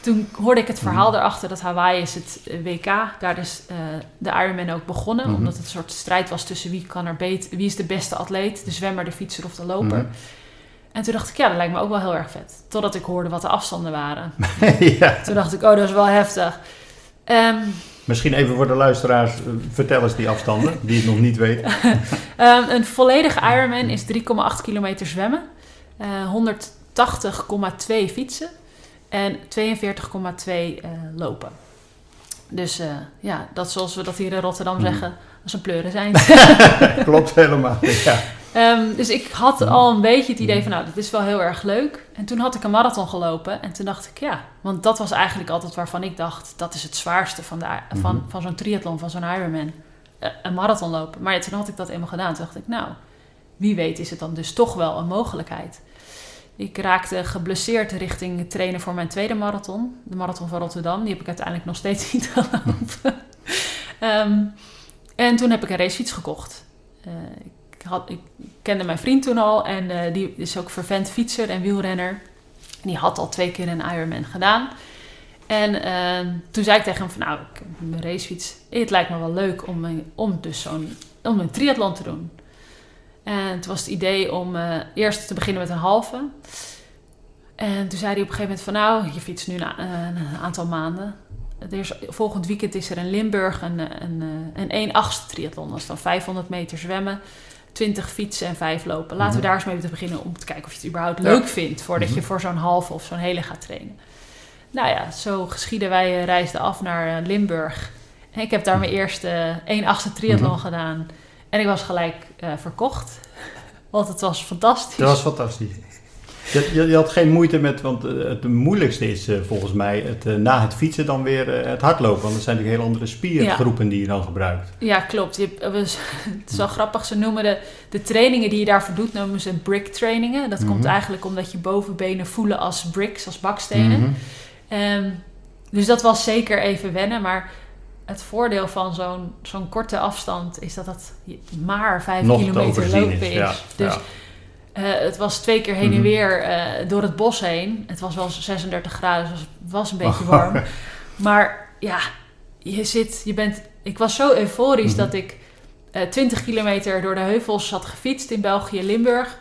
toen hoorde ik het verhaal mhm. erachter dat Hawaii is het eh, WK. Daar is uh, de Ironman ook begonnen. Mhm. Omdat het een soort strijd was tussen wie, kan er beter, wie is de beste atleet. De zwemmer, de fietser of de loper. Mhm. En toen dacht ik, ja, dat lijkt me ook wel heel erg vet. Totdat ik hoorde wat de afstanden waren. ja. Toen dacht ik, oh, dat is wel heftig. Um, Misschien even voor de luisteraars, uh, vertel eens die afstanden, die het nog niet weten. um, een volledige Ironman is 3,8 kilometer zwemmen. Uh, 180,2 fietsen en 42,2 uh, eh, lopen. Dus ja, dat zoals we dat hier in Rotterdam mm. zeggen, als een pleuren zijn. Klopt helemaal, ja. Um, dus ik had al een beetje het idee van, nou, dat is wel heel erg leuk. En toen had ik een marathon gelopen. En toen dacht ik, ja, want dat was eigenlijk altijd waarvan ik dacht, dat is het zwaarste van, de, van, hmm. van zo'n triathlon, van zo'n Ironman. Uh, een marathon lopen. Maar toen had ik dat eenmaal gedaan. Toen dacht ik, nou, wie weet is het dan dus toch wel een mogelijkheid. Ik raakte geblesseerd richting trainen voor mijn tweede marathon. De marathon van Rotterdam. Die heb ik uiteindelijk nog steeds niet gelopen. um, en toen heb ik een racefiets gekocht. Uh, ik, had, ik kende mijn vriend toen al. En uh, die is ook vervent fietser en wielrenner. En die had al twee keer een Ironman gedaan. En uh, toen zei ik tegen hem van nou, ik mijn racefiets. Het lijkt me wel leuk om, om dus zo'n om een triathlon te doen. En het was het idee om eerst te beginnen met een halve. En toen zei hij op een gegeven moment van nou, je fietst nu een, een aantal maanden. Is, volgend weekend is er in Limburg een, een, een 1 8 triathlon. Dat is dan 500 meter zwemmen, 20 fietsen en 5 lopen. Laten we mhm. daar eens mee te beginnen om te kijken of je het überhaupt leuk vindt... voordat je mhm. voor zo'n halve of zo'n hele gaat trainen. Nou ja, zo geschieden wij eh, reisden af naar eh, Limburg. En ik heb daar mijn eerste 1 8 triathlon mhm. gedaan... En ik was gelijk uh, verkocht. Want het was fantastisch. Dat was fantastisch. Je, je, je, had geen moeite met, want eh, het moeilijkste is uh, volgens mij het, na het fietsen dan weer het hardlopen. Want dat zijn natuurlijk heel andere spiergroepen die je dan gebruikt. Ja, klopt. Je, het is wel grappig, ze noemen de, de trainingen die je daarvoor doet, noemen ze brick trainingen. Dat komt mhm. eigenlijk omdat je bovenbenen voelen als bricks, als bakstenen. Mm dus dat was zeker even wennen, maar het voordeel van zo'n zo'n korte afstand is dat het maar vijf kilometer lopen is. Ja, dus eh, het was twee keer heen en mhm. weer uh, door het bos heen. Het was wel 36 graden, dus het was een beetje warm. maar ja, je zit, je bent. Ik was zo euforisch mhm. dat ik uh, eh, 20 kilometer door de heuvels had gefietst in België, Limburg.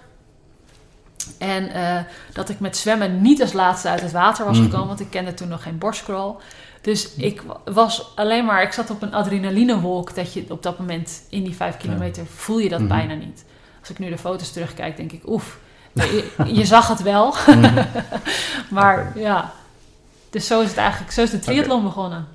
En dat ik met zwemmen niet als laatste uit het water was mhm. gekomen, want ik kende toen nog geen borstcrawl. Dus ik was alleen maar, ik zat op een adrenalinewolk dat je op dat moment in die vijf kilometer voel je dat bijna niet. Als ik nu de foto's terugkijk, denk ik, oef, je, zag het wel. Mhm. maar ja, dus zo is het eigenlijk, zo is de triathlon begonnen.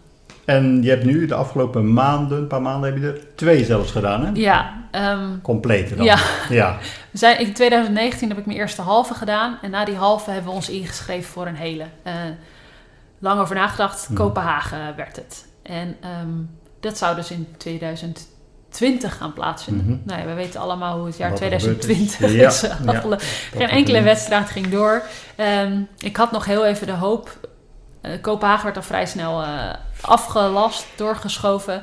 En je hebt nu de afgelopen maanden, een paar maanden heb je er twee zelfs gedaan, hè? Ja. Um, Complete dan. Ja. ja. We zijn, in 2019 heb ik mijn eerste halve gedaan. En na die halve hebben we ons ingeschreven voor een hele. Uh, lang over nagedacht. Mhm. Kopenhagen werd het. En ehm, dat zou dus in 2020 gaan plaatsvinden. Mm Nou ja, we weten allemaal hoe het jaar 2020 is. Ja, ja, Geen enkele wedstrijd ging door. Ehm, ik had nog heel even de hoop. Uh, Kopenhagen werd al vrij snel uh, afgelast, doorgeschoven.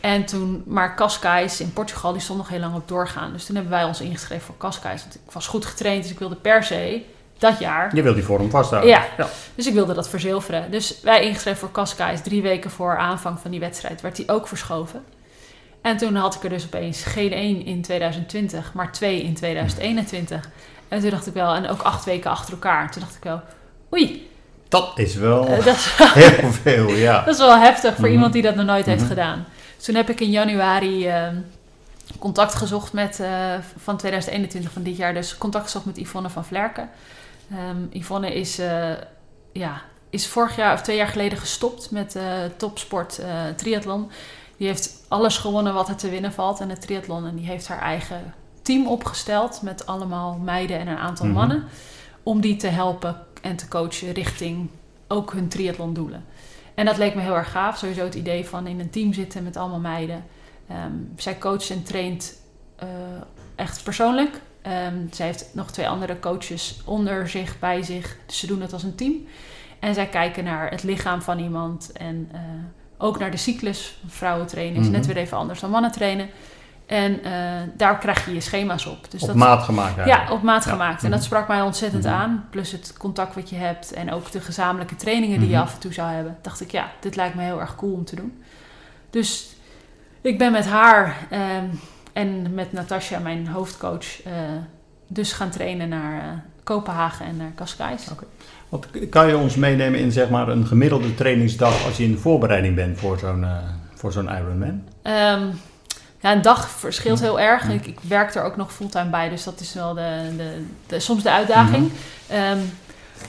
En toen, maar Cascais in Portugal, die stond nog heel lang op doorgaan. Dus toen hebben wij ons ingeschreven voor Cascais. Want ik was goed getraind, dus ik wilde per se dat jaar. Je wil die vorm vasthouden. Ja. ja. dus ik wilde dat verzilveren. Dus wij ingeschreven voor Cascais. Drie weken voor aanvang van die wedstrijd werd die ook verschoven. En toen had ik er dus opeens geen één in 2020, maar twee in 2021. En toen dacht ik wel, en ook acht weken achter elkaar. Toen dacht ik wel, oei. Dat is wel uh, dat is heel veel, ja. Dat is wel heftig voor mhm. iemand die dat nog nooit heeft mhm. gedaan. toen heb ik in januari ehm, contact gezocht met, eh, van 2021 van dit jaar, dus contact gezocht met Yvonne van Vlerken. Ehm, Yvonne is, eh, ja, is vorig jaar of twee jaar geleden gestopt met topsport triathlon. Die heeft alles gewonnen wat er te winnen valt in het triathlon. En die heeft haar eigen team opgesteld met allemaal meiden en een aantal mhm. mannen. Om die te helpen en te coachen richting ook hun triathlondoelen. En dat leek me heel erg gaaf. Sowieso het idee van in een team zitten met allemaal meiden. Ehm, zij coacht en traint uh, echt persoonlijk. Um, zij heeft nog twee andere coaches onder zich, bij zich. Dus ze doen het als een team. En zij kijken naar het lichaam van iemand. En uh, ook naar de cyclus. Vrouwen trainen is net mhm. weer even anders dan mannen trainen. En uh, daar krijg je je schema's op. Dus op dat, maat gemaakt. Ja, op maat gemaakt. En dat mhm. sprak mij ontzettend mhm. aan. Plus het contact wat je hebt en ook de gezamenlijke trainingen die je af en toe zou hebben. Dacht ik, ja, dit lijkt me heel erg cool om te doen. Dus ik ben met haar uh, en met Natasja, mijn hoofdcoach, uh, dus gaan trainen naar uh, Kopenhagen en naar Cascais. Okay. Wat kan je ons meenemen in zeg maar een gemiddelde trainingsdag als je in de voorbereiding bent voor zo'n uh, voor zo'n Ironman? Um, ja, een dag verschilt heel erg. Ik, ik, werk er ook nog fulltime bij, dus dat is wel de, de, de soms de uitdaging. Um,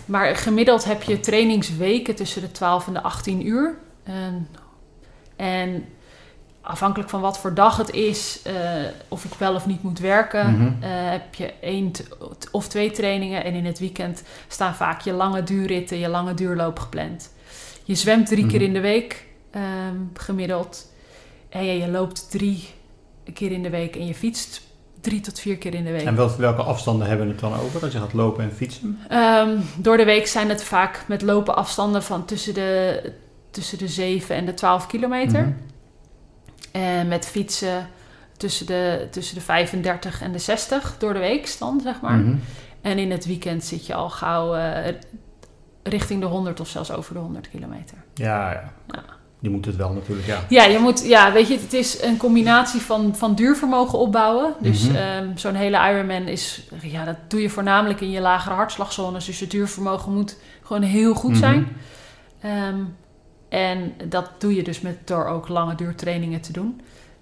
maar gemiddeld heb je trainingsweken tussen de 12 en de 18 uur. Um, en afhankelijk van wat voor dag het is, uh, of ik wel of niet moet werken, mm -hmm. uh, heb je één of twee trainingen. En in het weekend staan vaak je lange duurritten, je lange duurloop gepland. Je zwemt drie mm -hmm. keer in de week um, gemiddeld. En je, je loopt drie keer in de week en je fietst drie tot vier keer in de week. En welke afstanden hebben we het dan over als je gaat lopen en fietsen? Um, door de week zijn het vaak met lopen afstanden van tussen de, tussen de 7 en de 12 kilometer. Mm -hmm. En met fietsen tussen de, tussen de 35 en de 60 door de week stand, zeg maar. Mm -hmm. En in het weekend zit je al gauw uh, richting de 100 of zelfs over de 100 kilometer. Ja, ja. ja. Je moet het wel natuurlijk, ja. Ja, je moet, ja, weet je, het is een combinatie van, van duurvermogen opbouwen. Dus mm -hmm. um, zo'n hele Ironman is, ja, dat doe je voornamelijk in je lagere hartslagzones. Dus je duurvermogen moet gewoon heel goed zijn. Mm -hmm. um, en dat doe je dus met, door ook lange duurtrainingen te doen.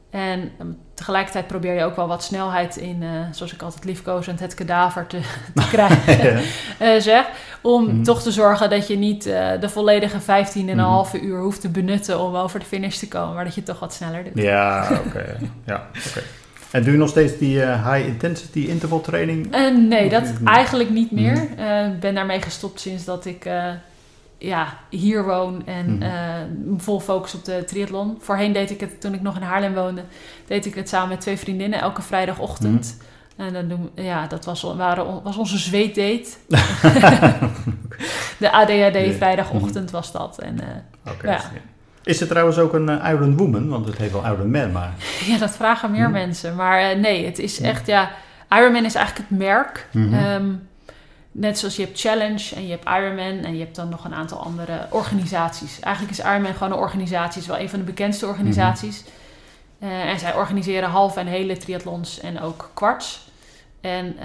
En um, tegelijkertijd probeer je ook wel wat snelheid in, uh, zoals ik altijd liefkozend het kadaver te, te krijgen, uh, zeg. Om mm. toch te zorgen dat je niet uh, de volledige 15,5 mm. uur hoeft te benutten om over de finish te komen, maar dat je toch wat sneller doet. Ja, oké. Okay. ja, oké. Okay. En doe je nog steeds die high intensity interval training? nee, dat eigenlijk niet meer. Ik mm. ben daarmee gestopt sinds dat ik ja, hier woon en mm -hmm. uh, vol focus op de triathlon. Voorheen deed ik het, toen ik nog in Haarlem woonde, deed ik het samen met twee vriendinnen elke vrijdagochtend. Mm -hmm. En dan doen, ja, dat was, waren, was onze zweetdate. de ADHD vrijdagochtend was dat. En, uh, okay, ja. Is het trouwens ook een uh, Iron Woman? Want het heeft wel Iron Man, maar... Ja, dat vragen meer mm -hmm. mensen. Maar nee, het is echt, ja... Ironman is eigenlijk het merk. Um, Net zoals je hebt Challenge en je hebt Ironman en je hebt dan nog een aantal andere organisaties. Eigenlijk is Ironman gewoon een organisatie, is wel een van de bekendste organisaties. Mm -hmm. uh, en zij organiseren halve en hele triathlons en ook kwarts. En, uh,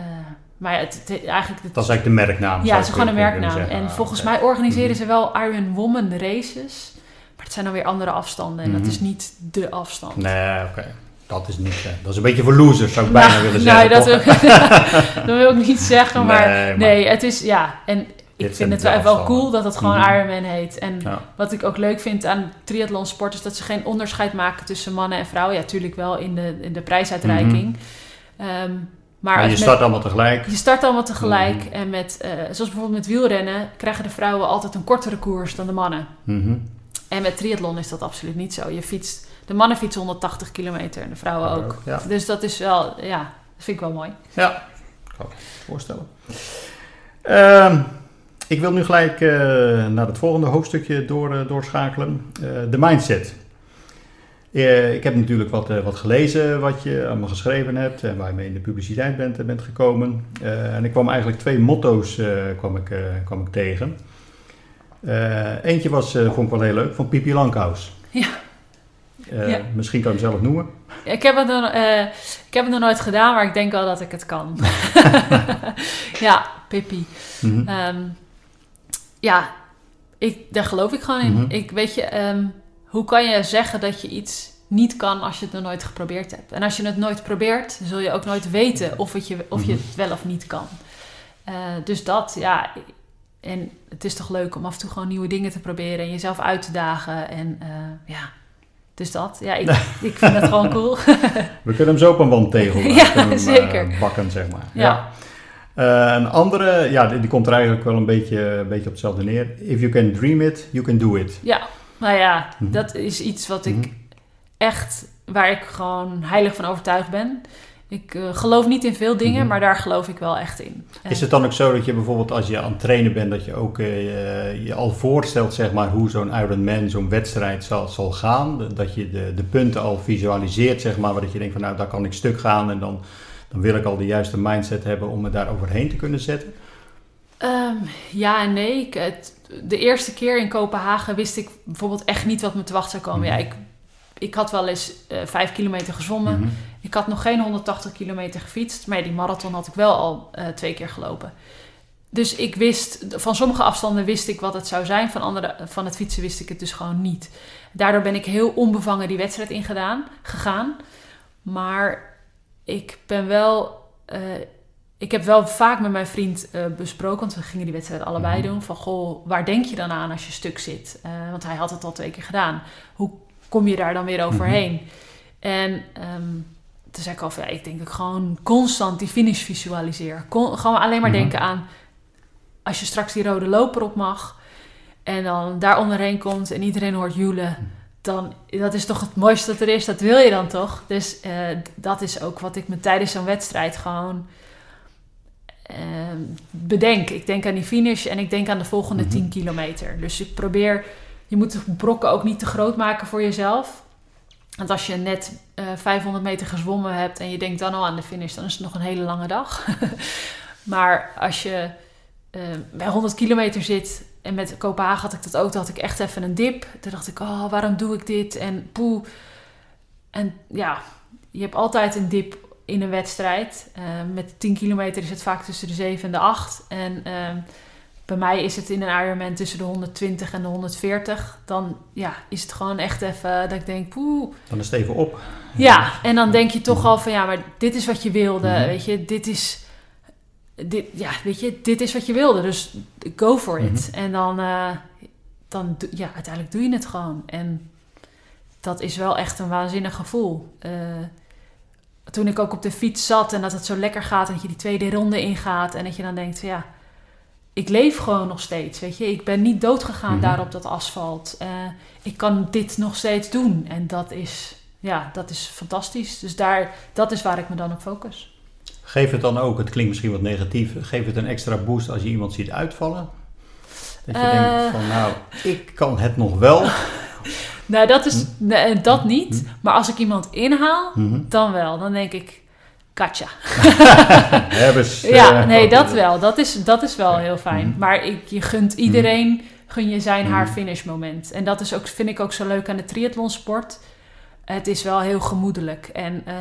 maar het, het, eigenlijk... Het, dat is eigenlijk de merknaam. Ja, het is gewoon een merknaam. En ah, volgens okay. mij organiseren mm -hmm. ze wel Iron Woman races. Maar het zijn dan weer andere afstanden en mm -hmm. dat is niet de afstand. Nee, oké. Okay. Dat is niet, dat is een beetje voor losers, zou ik nou, bijna willen zeggen. Nee, dat, wil, dat wil ik niet zeggen, maar nee, maar nee het is, ja, en ik vind het wel, wel cool dat het gewoon mm -hmm. Ironman heet. En ja. wat ik ook leuk vind aan triathlon sport is dat ze geen onderscheid maken tussen mannen en vrouwen. Ja, natuurlijk wel in de, in de prijsuitreiking. Mm -hmm. um, maar, maar je start allemaal tegelijk. Je start allemaal tegelijk. Mm -hmm. En met, uh, zoals bijvoorbeeld met wielrennen, krijgen de vrouwen altijd een kortere koers dan de mannen. En met triathlon is dat absoluut niet zo. Je fietst de mannen fietsen 180 kilometer en de vrouwen ook. ook. Ja. Dus dat is wel, ja, dat vind ik wel mooi. Ja, ik kan me voorstellen. Uh, ik wil nu gelijk uh, naar het volgende hoofdstukje door, uh, doorschakelen. Uh, de mindset. ik heb natuurlijk wat, wat gelezen wat je allemaal geschreven hebt en waar je mee in de publiciteit bent, bent gekomen. en ik kwam eigenlijk twee motto's kwam ik, kwam ik tegen. eentje was, vond ik wel heel leuk, van Pipi Langkous. Ja. Uh, ja. Misschien kan je hem zelf noemen. Ik heb, het nog, uh, ik heb het nog nooit gedaan, maar ik denk wel dat ik het kan. ja, Pippi. Mm -hmm. um, ja, ik, daar geloof ik gewoon in. Mm -hmm. Ik weet je, um, hoe kan je zeggen dat je iets niet kan als je het nog nooit geprobeerd hebt. En als je het nooit probeert, zul je ook nooit weten of, het je, of je het wel of niet kan. Eh, dus dat, ja. En het is toch leuk om af en toe gewoon nieuwe dingen te proberen en jezelf uit te dagen. En ja, dus dat. Ja, ik, ik vind het gewoon cool. We kunnen hem zo op een wandtegel ja, hem, zeker. Uh, bakken, zeg maar. Ja. ja. een andere, ja, die, die, komt er eigenlijk wel een beetje, een beetje op hetzelfde neer. If you can dream it, you can do it. Ja, nou ja, mm -hmm. dat is iets wat ik mm -hmm. echt, waar ik gewoon heilig van overtuigd ben. Ik uh, geloof niet in veel dingen, mm -hmm. maar daar geloof ik wel echt in. Is het dan ook zo dat je bijvoorbeeld als je aan het trainen bent, dat je ook uh, je al voorstelt zeg maar, hoe zo'n Ironman, zo'n wedstrijd zal, zal gaan? Dat je de, de punten al visualiseert, zeg maar, waar dat je denkt van nou, daar kan ik stuk gaan en dan, dan wil ik al de juiste mindset hebben om me daar overheen te kunnen zetten? Um, ja en nee. Ik, het, de eerste keer in Kopenhagen wist ik bijvoorbeeld echt niet wat me te wachten zou komen. Mm -hmm. Ja, ik, ik had wel eens uh, vijf kilometer gezwommen. Mm -hmm. Ik had nog geen 180 kilometer gefietst. Maar die marathon had ik wel al uh, twee keer gelopen. Dus ik wist, van sommige afstanden wist ik wat het zou zijn. Van, andere, van het fietsen wist ik het dus gewoon niet. Daardoor ben ik heel onbevangen die wedstrijd ingedaan, gegaan. Maar ik ben wel... Uh, ik heb wel vaak met mijn vriend uh, besproken, want we gingen die wedstrijd allebei mm -hmm. doen. Van goh, waar denk je dan aan als je stuk zit? Uh, want hij had het al twee keer gedaan. Hoe kom je daar dan weer overheen? Mm -hmm. En um, toen zei ik al van ja, ik denk dat ik gewoon constant die finish visualiseer. Gewoon alleen maar mm -hmm. denken aan als je straks die rode loper op mag en dan daar onderheen komt en iedereen hoort joelen. Dan, dat is toch het mooiste dat er is, dat wil je dan toch? Dus uh, dat is ook wat ik me tijdens zo'n wedstrijd gewoon uh, bedenk. Ik denk aan die finish en ik denk aan de volgende mm -hmm. 10 kilometer. Dus ik probeer, je moet de brokken ook niet te groot maken voor jezelf. Want als je net uh, 500 meter gezwommen hebt en je denkt dan al aan de finish, dan is het nog een hele lange dag. maar als je uh, bij 100 kilometer zit en met Kopenhagen had ik dat ook, dan had ik echt even een dip. Toen dacht ik, oh, waarom doe ik dit? En poe. En ja, je hebt altijd een dip in een wedstrijd. Uh, met 10 kilometer is het vaak tussen de 7 en de 8. En uh, bij mij is het in een Ironman tussen de 120 en de 140. Dan ja, is het gewoon echt even dat ik denk, poeh. Dan is het even op. Ja, en dan denk je toch al van ja, maar dit is wat je wilde. Mm -hmm. Weet je, dit is. Dit, ja, weet je, dit is wat je wilde. Dus go for it. Mm -hmm. En dan, uh, dan, ja, uiteindelijk doe je het gewoon. En dat is wel echt een waanzinnig gevoel. Uh, toen ik ook op de fiets zat en dat het zo lekker gaat en dat je die tweede ronde ingaat en dat je dan denkt, ja, ik leef gewoon nog steeds, weet je. Ik ben niet doodgegaan mm -hmm. daar op dat asfalt. Uh, ik kan dit nog steeds doen en dat is, ja, dat is fantastisch. Dus daar, dat is waar ik me dan op focus. Geef het dan ook, het klinkt misschien wat negatief, geef het een extra boost als je iemand ziet uitvallen? Dat je uh, denkt van, nou, ik kan het nog wel. Nou, dat is hm? nee, dat niet. Hm? Maar als ik iemand inhaal, hm? dan wel. Dan denk ik, katja. ja, nee, dat wel. Dat is, dat is wel heel fijn. Maar ik, je gunt iedereen, gun je zijn haar finish moment. En dat is ook, vind ik ook zo leuk aan de triathlonsport. Het is wel heel gemoedelijk. En uh,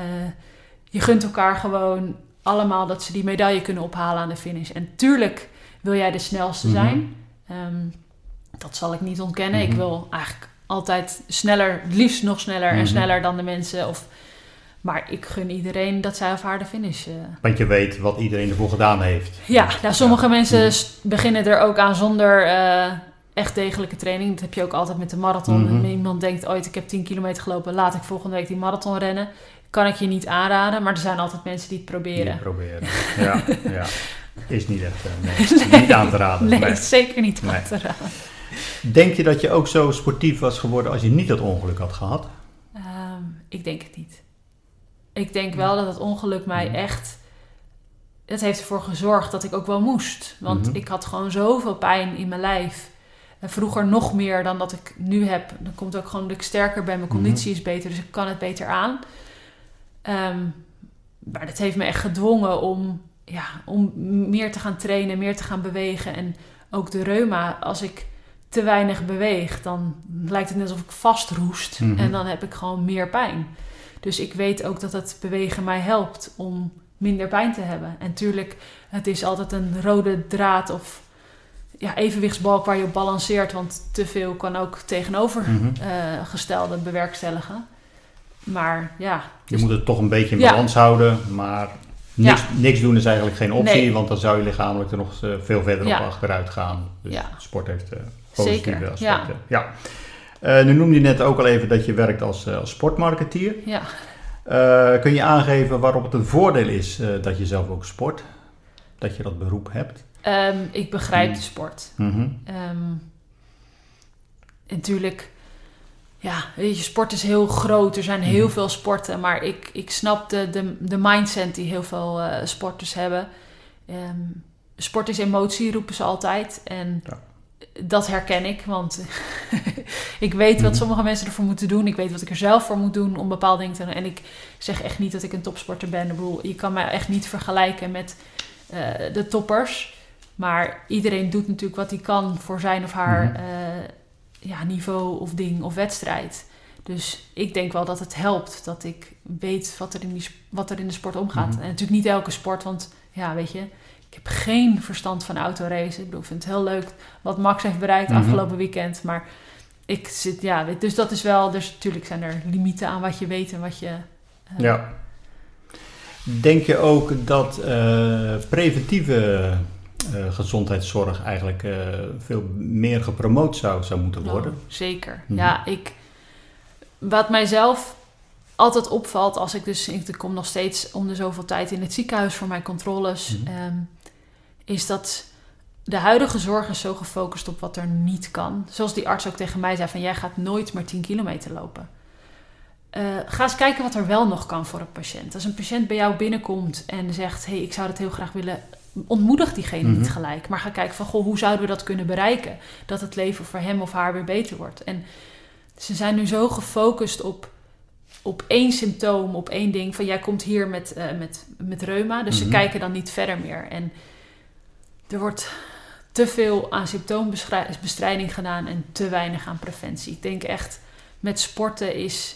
je gunt elkaar gewoon allemaal dat ze die medaille kunnen ophalen aan de finish. En tuurlijk wil jij de snelste zijn. Um, dat zal ik niet ontkennen. Ik wil eigenlijk altijd sneller, liefst nog sneller en sneller dan de mensen. Of, maar ik gun iedereen dat zij of haar de finish. Uh... Want je weet wat iedereen ervoor gedaan heeft. Ja, nou, sommige ja. mensen mm beginnen er ook aan zonder uh, echt degelijke training. Dat heb je ook altijd met de marathon. Mm -hmm. Iemand denkt ooit, ik heb 10 kilometer gelopen, laat ik volgende week die marathon rennen. Kan ik je niet aanraden, maar er zijn altijd mensen die het proberen. Die het proberen, ja. ja. Is niet echt, nee, nee. niet aan te raden. Nee, nee. zeker niet aan te raden. Denk je dat je ook zo sportief was geworden als je niet dat ongeluk had gehad? Um, ik denk het niet. Ik denk wel dat het ongeluk mij echt. Het heeft ervoor gezorgd dat ik ook wel moest. Want mm -hmm. ik had gewoon zoveel pijn in mijn lijf. En vroeger nog meer dan dat ik nu heb. Dan komt ook gewoon dat ik sterker ben. Mijn conditie mm -hmm. is beter, dus ik kan het beter aan. Um, maar dat heeft me echt gedwongen om, ja, om meer te gaan trainen, meer te gaan bewegen. En ook de reuma, als ik te weinig beweeg, dan lijkt het net alsof ik vastroest. Mm -hmm. En dan heb ik gewoon meer pijn. Dus ik weet ook dat het bewegen mij helpt om minder pijn te hebben. En tuurlijk, het is altijd een rode draad of ja, evenwichtsbalk waar je op balanceert. Want te veel kan ook tegenovergestelde mm -hmm. uh, bewerkstelligen. maar ja. Je moet het toch een beetje in balans houden, maar niks, niks, doen is eigenlijk geen optie, want dan zou je lichamelijk er nog veel verder op achteruit gaan. Dus sport heeft uh, positieve Zeker. aspecten. Ja. Uh, nu noemde je net ook al even dat je werkt als, als sportmarketeer. Ja. Uh, kun je aangeven waarop het een voordeel is dat je zelf ook sport? Dat je dat beroep hebt? Um, ik begrijp mm. de sport. Mm -hmm. natuurlijk, ja, weet je, sport is heel groot. Er zijn heel mhm. veel sporten. Maar ik, ik snap de, de, de mindset die heel veel sporters hebben. Um, sport is emotie, roepen ze altijd. En ja. Dat herken ik. Want ik weet wat mhm. sommige mensen ervoor moeten doen. Ik weet wat ik er zelf voor moet doen om bepaalde dingen te doen. En ik zeg echt niet dat ik een topsporter ben. Ik bedoel, je kan mij echt niet vergelijken met uh, de toppers. Maar iedereen doet natuurlijk wat hij kan voor zijn of haar mhm. eh, ja, niveau of ding of wedstrijd. Dus ik denk wel dat het helpt dat ik weet wat er in, die, wat er in de sport omgaat. Mhm. En natuurlijk niet elke sport, want ja, weet je, ik heb geen verstand van autoracen. Ik bedoel, ik vind het heel leuk wat Max heeft bereikt mhm. afgelopen weekend. Maar ik zit, ja, dus dat is wel, dus natuurlijk zijn er limieten aan wat je weet en wat je. Uh, ja. Denk je ook dat uh, preventieve uh, gezondheidszorg eigenlijk veel meer gepromoot zou, zou moeten nou, worden. zeker. Mhm. Ja, ik. Wat mijzelf altijd opvalt als ik dus. Ik kom nog steeds om de zoveel tijd in het ziekenhuis voor mijn controles. Mhm. Ehm, is dat de huidige zorg is zo gefocust op wat er niet kan. Zoals die arts ook tegen mij zei: van jij gaat nooit meer 10 kilometer lopen. Uh, ga eens kijken wat er wel nog kan voor een patiënt. Als een patiënt bij jou binnenkomt en zegt: hey, ik zou dat heel graag willen ontmoedig diegene niet mhm. gelijk. Maar ga kijken van, goh, hoe zouden we dat kunnen bereiken? Dat het leven voor hem of haar weer beter wordt. En ze zijn nu zo gefocust op, op één symptoom, op één ding. Van, jij komt hier met, uh, met, met reuma. Dus ze mhm. kijken dan niet verder meer. En er wordt te veel aan symptoombestrijding gedaan en te weinig aan preventie. Ik denk echt, met sporten is...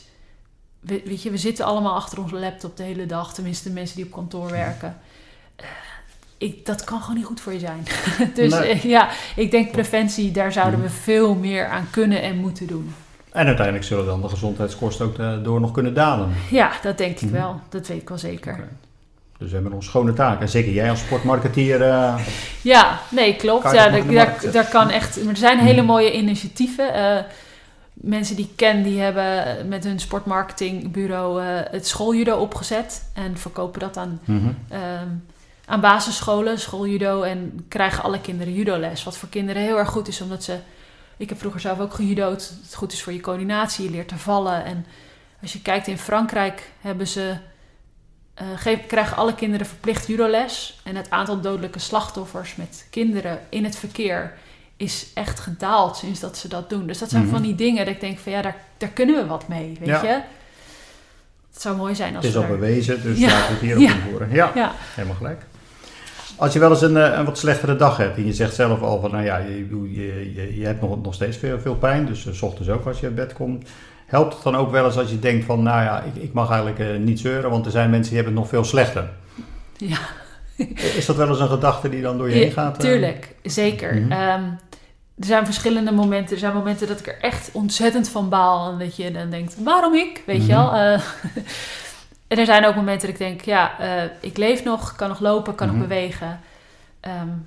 Weet je, we zitten allemaal achter onze laptop de hele dag. Tenminste, de mensen die op kantoor werken ik, dat kan gewoon niet goed voor je zijn. dus eh, ja, ik denk preventie, daar zouden we mhm. veel meer aan kunnen en moeten doen. En uiteindelijk zullen dan de gezondheidskosten ook eh, door nog kunnen dalen. Ja, dat denk ik mhm. wel. Dat weet ik wel zeker. Dus we hebben nog schone taak. En zeker jij als sportmarketeer. Uh, ja, nee, klopt. Ja, daar, daar, kan echt. er zijn hele mhm. mooie initiatieven. mensen die ik ken, die hebben met hun sportmarketingbureau het schooljudo opgezet. En verkopen dat aan aan basisscholen, schooljudo, en krijgen alle kinderen judoles. Wat voor kinderen heel erg goed is, omdat ze... Ik heb vroeger zelf ook gejudo'd. Het goed is voor je coördinatie, je leert te vallen. En als je kijkt in Frankrijk hebben ze... Uh, krijgen alle kinderen verplicht judoles. En het aantal dodelijke slachtoffers met kinderen in het verkeer is echt gedaald sinds dat ze dat doen. Dus dat zijn mhm. van die dingen dat ik denk van ja, daar, daar kunnen we wat mee, weet je. Het zou mooi zijn als Het is al bewezen, dus ja. laten we het hier ook ja. horen. Ja, ja, helemaal gelijk. Als je wel eens een, eh, een, wat slechtere dag hebt en je zegt zelf al van, nou ja, je, je, je, je hebt nog, nog steeds veel, veel pijn, dus s ochtends ook als je uit bed komt. Helpt het dan ook wel eens als je denkt van, nou ja, ik, ik mag eigenlijk uh, niet zeuren, want er zijn mensen die hebben het nog veel slechter. Ja. Is dat wel eens een gedachte die dan door je heen gaat? Tuurlijk, zeker. Mhm. Ehm, er zijn verschillende momenten. Er zijn momenten dat ik er echt ontzettend van baal. En dat je dan denkt, waarom ik? Weet je mhm. wel? En er zijn ook momenten dat ik denk, ja, uh, ik leef nog, kan nog lopen, kan nog mhm. bewegen. Um,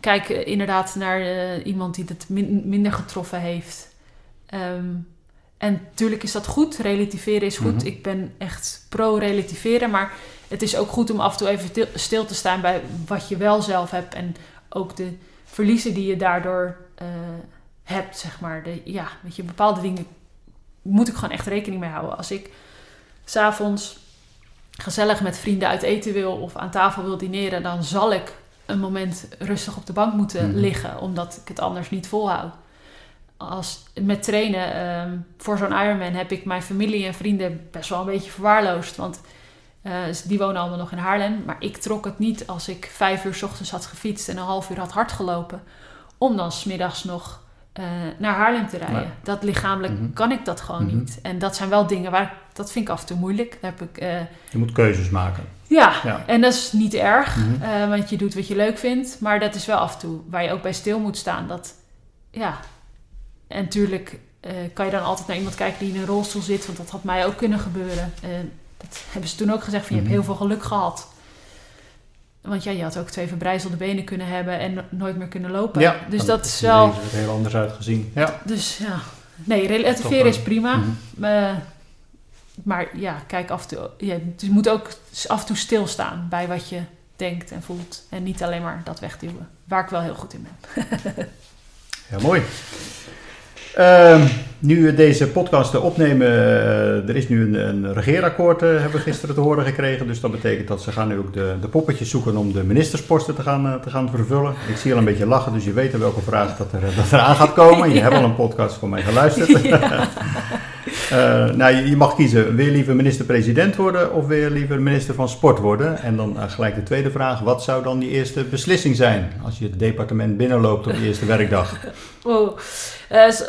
kijk uh, inderdaad naar iemand die het min minder getroffen heeft. Um, en natuurlijk is dat goed. Relativeren is goed. Mhm. Ik ben echt pro-relativeren. Maar het is ook goed om af en toe even stil te staan bij wat je wel zelf hebt. En ook de verliezen die je daardoor hebt, zeg maar. De, ja, weet je, bepaalde dingen moet ik gewoon echt rekening mee houden. Als ik s'avonds gezellig met vrienden uit eten wil of aan tafel wil dineren, dan zal ik een moment rustig op de bank moeten mhm. liggen, omdat ik het anders niet volhoud. Als, met trainen ehm, voor zo'n Ironman heb ik mijn familie en vrienden best wel een beetje verwaarloosd. Want uh, die wonen allemaal nog in Haarlem. Maar ik trok het niet als ik vijf uur s ochtends had gefietst en een half uur had hard gelopen. Om dan smiddags nog uh, naar Haarlem te rijden. Dat lichamelijk mhm. kan ik dat gewoon mhm. niet. En dat zijn wel dingen waar dat vind ik af en toe moeilijk. Daar heb ik, uh, je moet keuzes maken. Ja, ja. en dat is niet erg, mhm. uh, want je doet wat je leuk vindt. Maar dat is wel af en toe waar je ook bij stil moet staan. Dat, ja, en natuurlijk eh, kan je dan altijd naar iemand kijken die in een rolstoel zit, want dat had mij ook kunnen gebeuren. Uh, dat hebben ze toen ook gezegd van je hebt Mhm. heel veel geluk gehad. Want ja, je had ook twee verbrijzelde benen kunnen hebben en no- nooit meer kunnen lopen. Ja, dus dan dat is wel. leven er heel anders uitgezien. Ja. Dus ja, nee, relativeren is prima. Mhm. Eh, maar ja, kijk af en toe. Ja, dus je moet ook af en toe stilstaan bij wat je denkt en voelt. En niet alleen maar dat wegduwen. Waar ik wel heel goed in ben. Ja, mooi. Ehm, nu we deze podcast opnemen, eh, er is nu een, een regeerakkoord, eh, hebben we gisteren te horen gekregen. Dus dat betekent dat ze gaan nu ook de, de poppetjes zoeken om de ministersposten te gaan, eh, te gaan vervullen. Ik zie al een beetje lachen, dus je weet welke vraag dat er, dat er aan gaat komen. Je Ja. hebt al een podcast van mij geluisterd. Nou, je, je mag kiezen, wil je liever minister-president worden of wil je liever minister van sport worden? En dan gelijk de tweede vraag, wat zou dan die eerste beslissing zijn als je het departement binnenloopt op je eerste werkdag? Wow. Is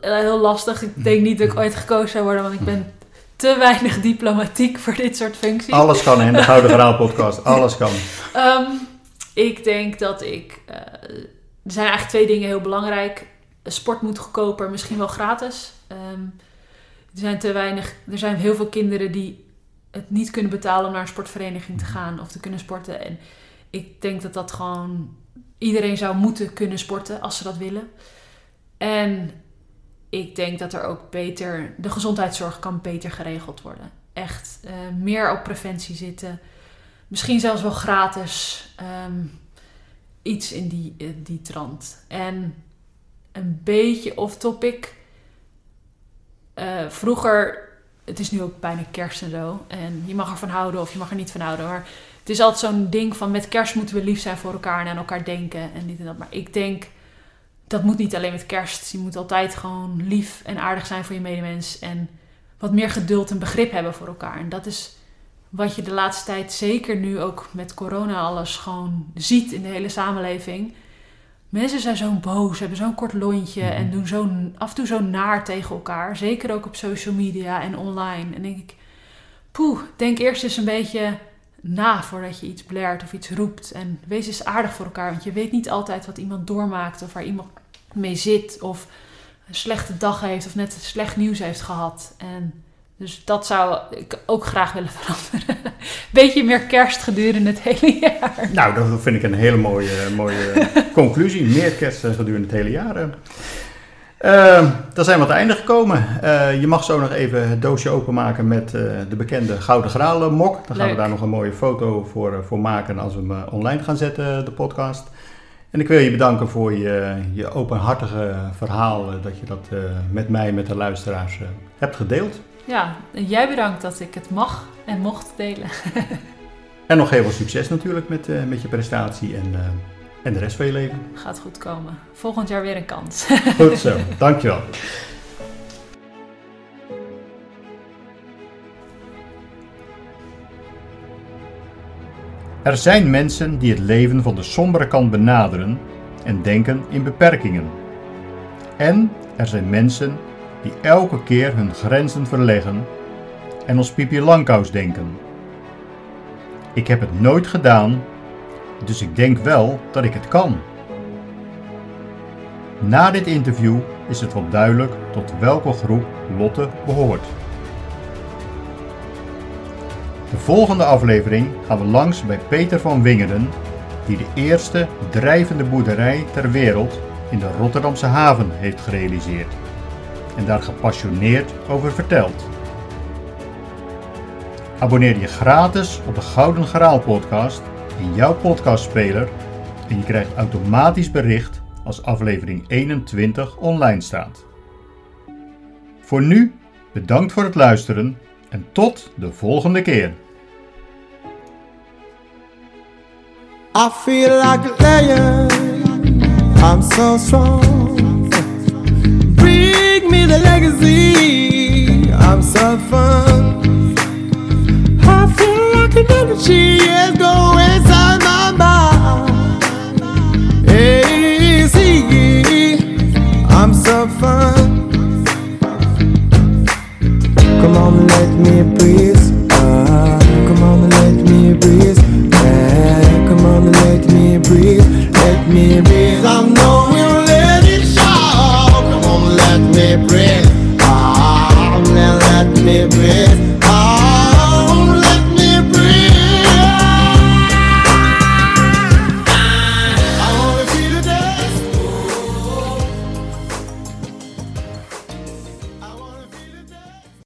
eh, heel lastig. Ik denk niet dat ik ooit gekozen zou worden, want ik ben te weinig diplomatiek voor dit soort functies. Alles kan in de Gouden Graal podcast. Alles kan. Ehm, ik denk dat ik. eh, er zijn eigenlijk twee dingen heel belangrijk. Sport moet goedkoper, misschien wel gratis. Ehm, er zijn te weinig. Er zijn heel veel kinderen die het niet kunnen betalen om naar een sportvereniging te gaan of te kunnen sporten. En ik denk dat dat gewoon. Iedereen zou moeten kunnen sporten als ze dat willen. En ik denk dat er ook beter. De gezondheidszorg kan beter geregeld worden. Echt eh, meer op preventie zitten. Misschien zelfs wel gratis. ehm, iets in die, eh, die trant. En een beetje off-topic. Eh, vroeger, het is nu ook bijna kerst en zo. En je mag ervan houden of je mag er niet van houden. Maar het is altijd zo'n ding van met kerst moeten we lief zijn voor elkaar en aan elkaar denken en dit en dat. Maar ik denk, dat moet niet alleen met kerst. Je moet altijd gewoon lief en aardig zijn voor je medemens. En wat meer geduld en begrip hebben voor elkaar. En dat is wat je de laatste tijd, zeker nu ook met corona alles, gewoon ziet in de hele samenleving. Mensen zijn zo boos, hebben zo'n kort lontje en doen zo af en toe zo naar tegen elkaar. Zeker ook op social media en online. En denk ik, poeh, denk eerst eens een beetje na voordat je iets blert of iets roept. En wees eens aardig voor elkaar, want je weet niet altijd wat iemand doormaakt of waar iemand mee zit of een slechte dag heeft of net slecht nieuws heeft gehad. En dus dat zou ik ook graag willen veranderen. Beetje meer kerst gedurende het hele jaar. Nou, dat vind ik een hele mooie, mooie conclusie. Meer kerst eh, gedurende het hele jaar. Eh, dan zijn we aan het einde gekomen. Eh, je mag zo nog even het doosje openmaken met de bekende Gouden Graal mok. Dan gaan we daar nog een mooie foto voor, voor maken als we hem online gaan zetten, de podcast. En ik wil je bedanken voor je, je openhartige verhaal, eh, dat je dat eh, met mij, met de luisteraars eh, hebt gedeeld. Ja, en jij bedankt dat ik het mag en mocht delen. En nog heel veel succes natuurlijk met, met je prestatie en, en de rest van je leven. Gaat goed komen. Volgend jaar weer een kans. Goed zo, dankjewel. Er zijn mensen die het leven van de sombere kant benaderen en denken in beperkingen. En er zijn mensen die elke keer hun grenzen verleggen en als Pipi Langkous denken. Ik heb het nooit gedaan, dus ik denk wel dat ik het kan. Na dit interview is het wel duidelijk tot welke groep Lotte behoort. De volgende aflevering gaan we langs bij Peter van Wingerden, die de eerste drijvende boerderij ter wereld in de Rotterdamse haven heeft gerealiseerd en daar gepassioneerd over vertelt. Abonneer je gratis op de Gouden Graal podcast in jouw podcastspeler en je krijgt automatisch bericht als aflevering 21 online staat. Voor nu bedankt voor het luisteren en tot de volgende keer. I feel like a lion. I'm so strong. Bring me the legacy. I'm so fun. I feel like an energy is going inside my mind. See, I'm so fun. me breathe. I know we'll let it show. Come on, let me breathe.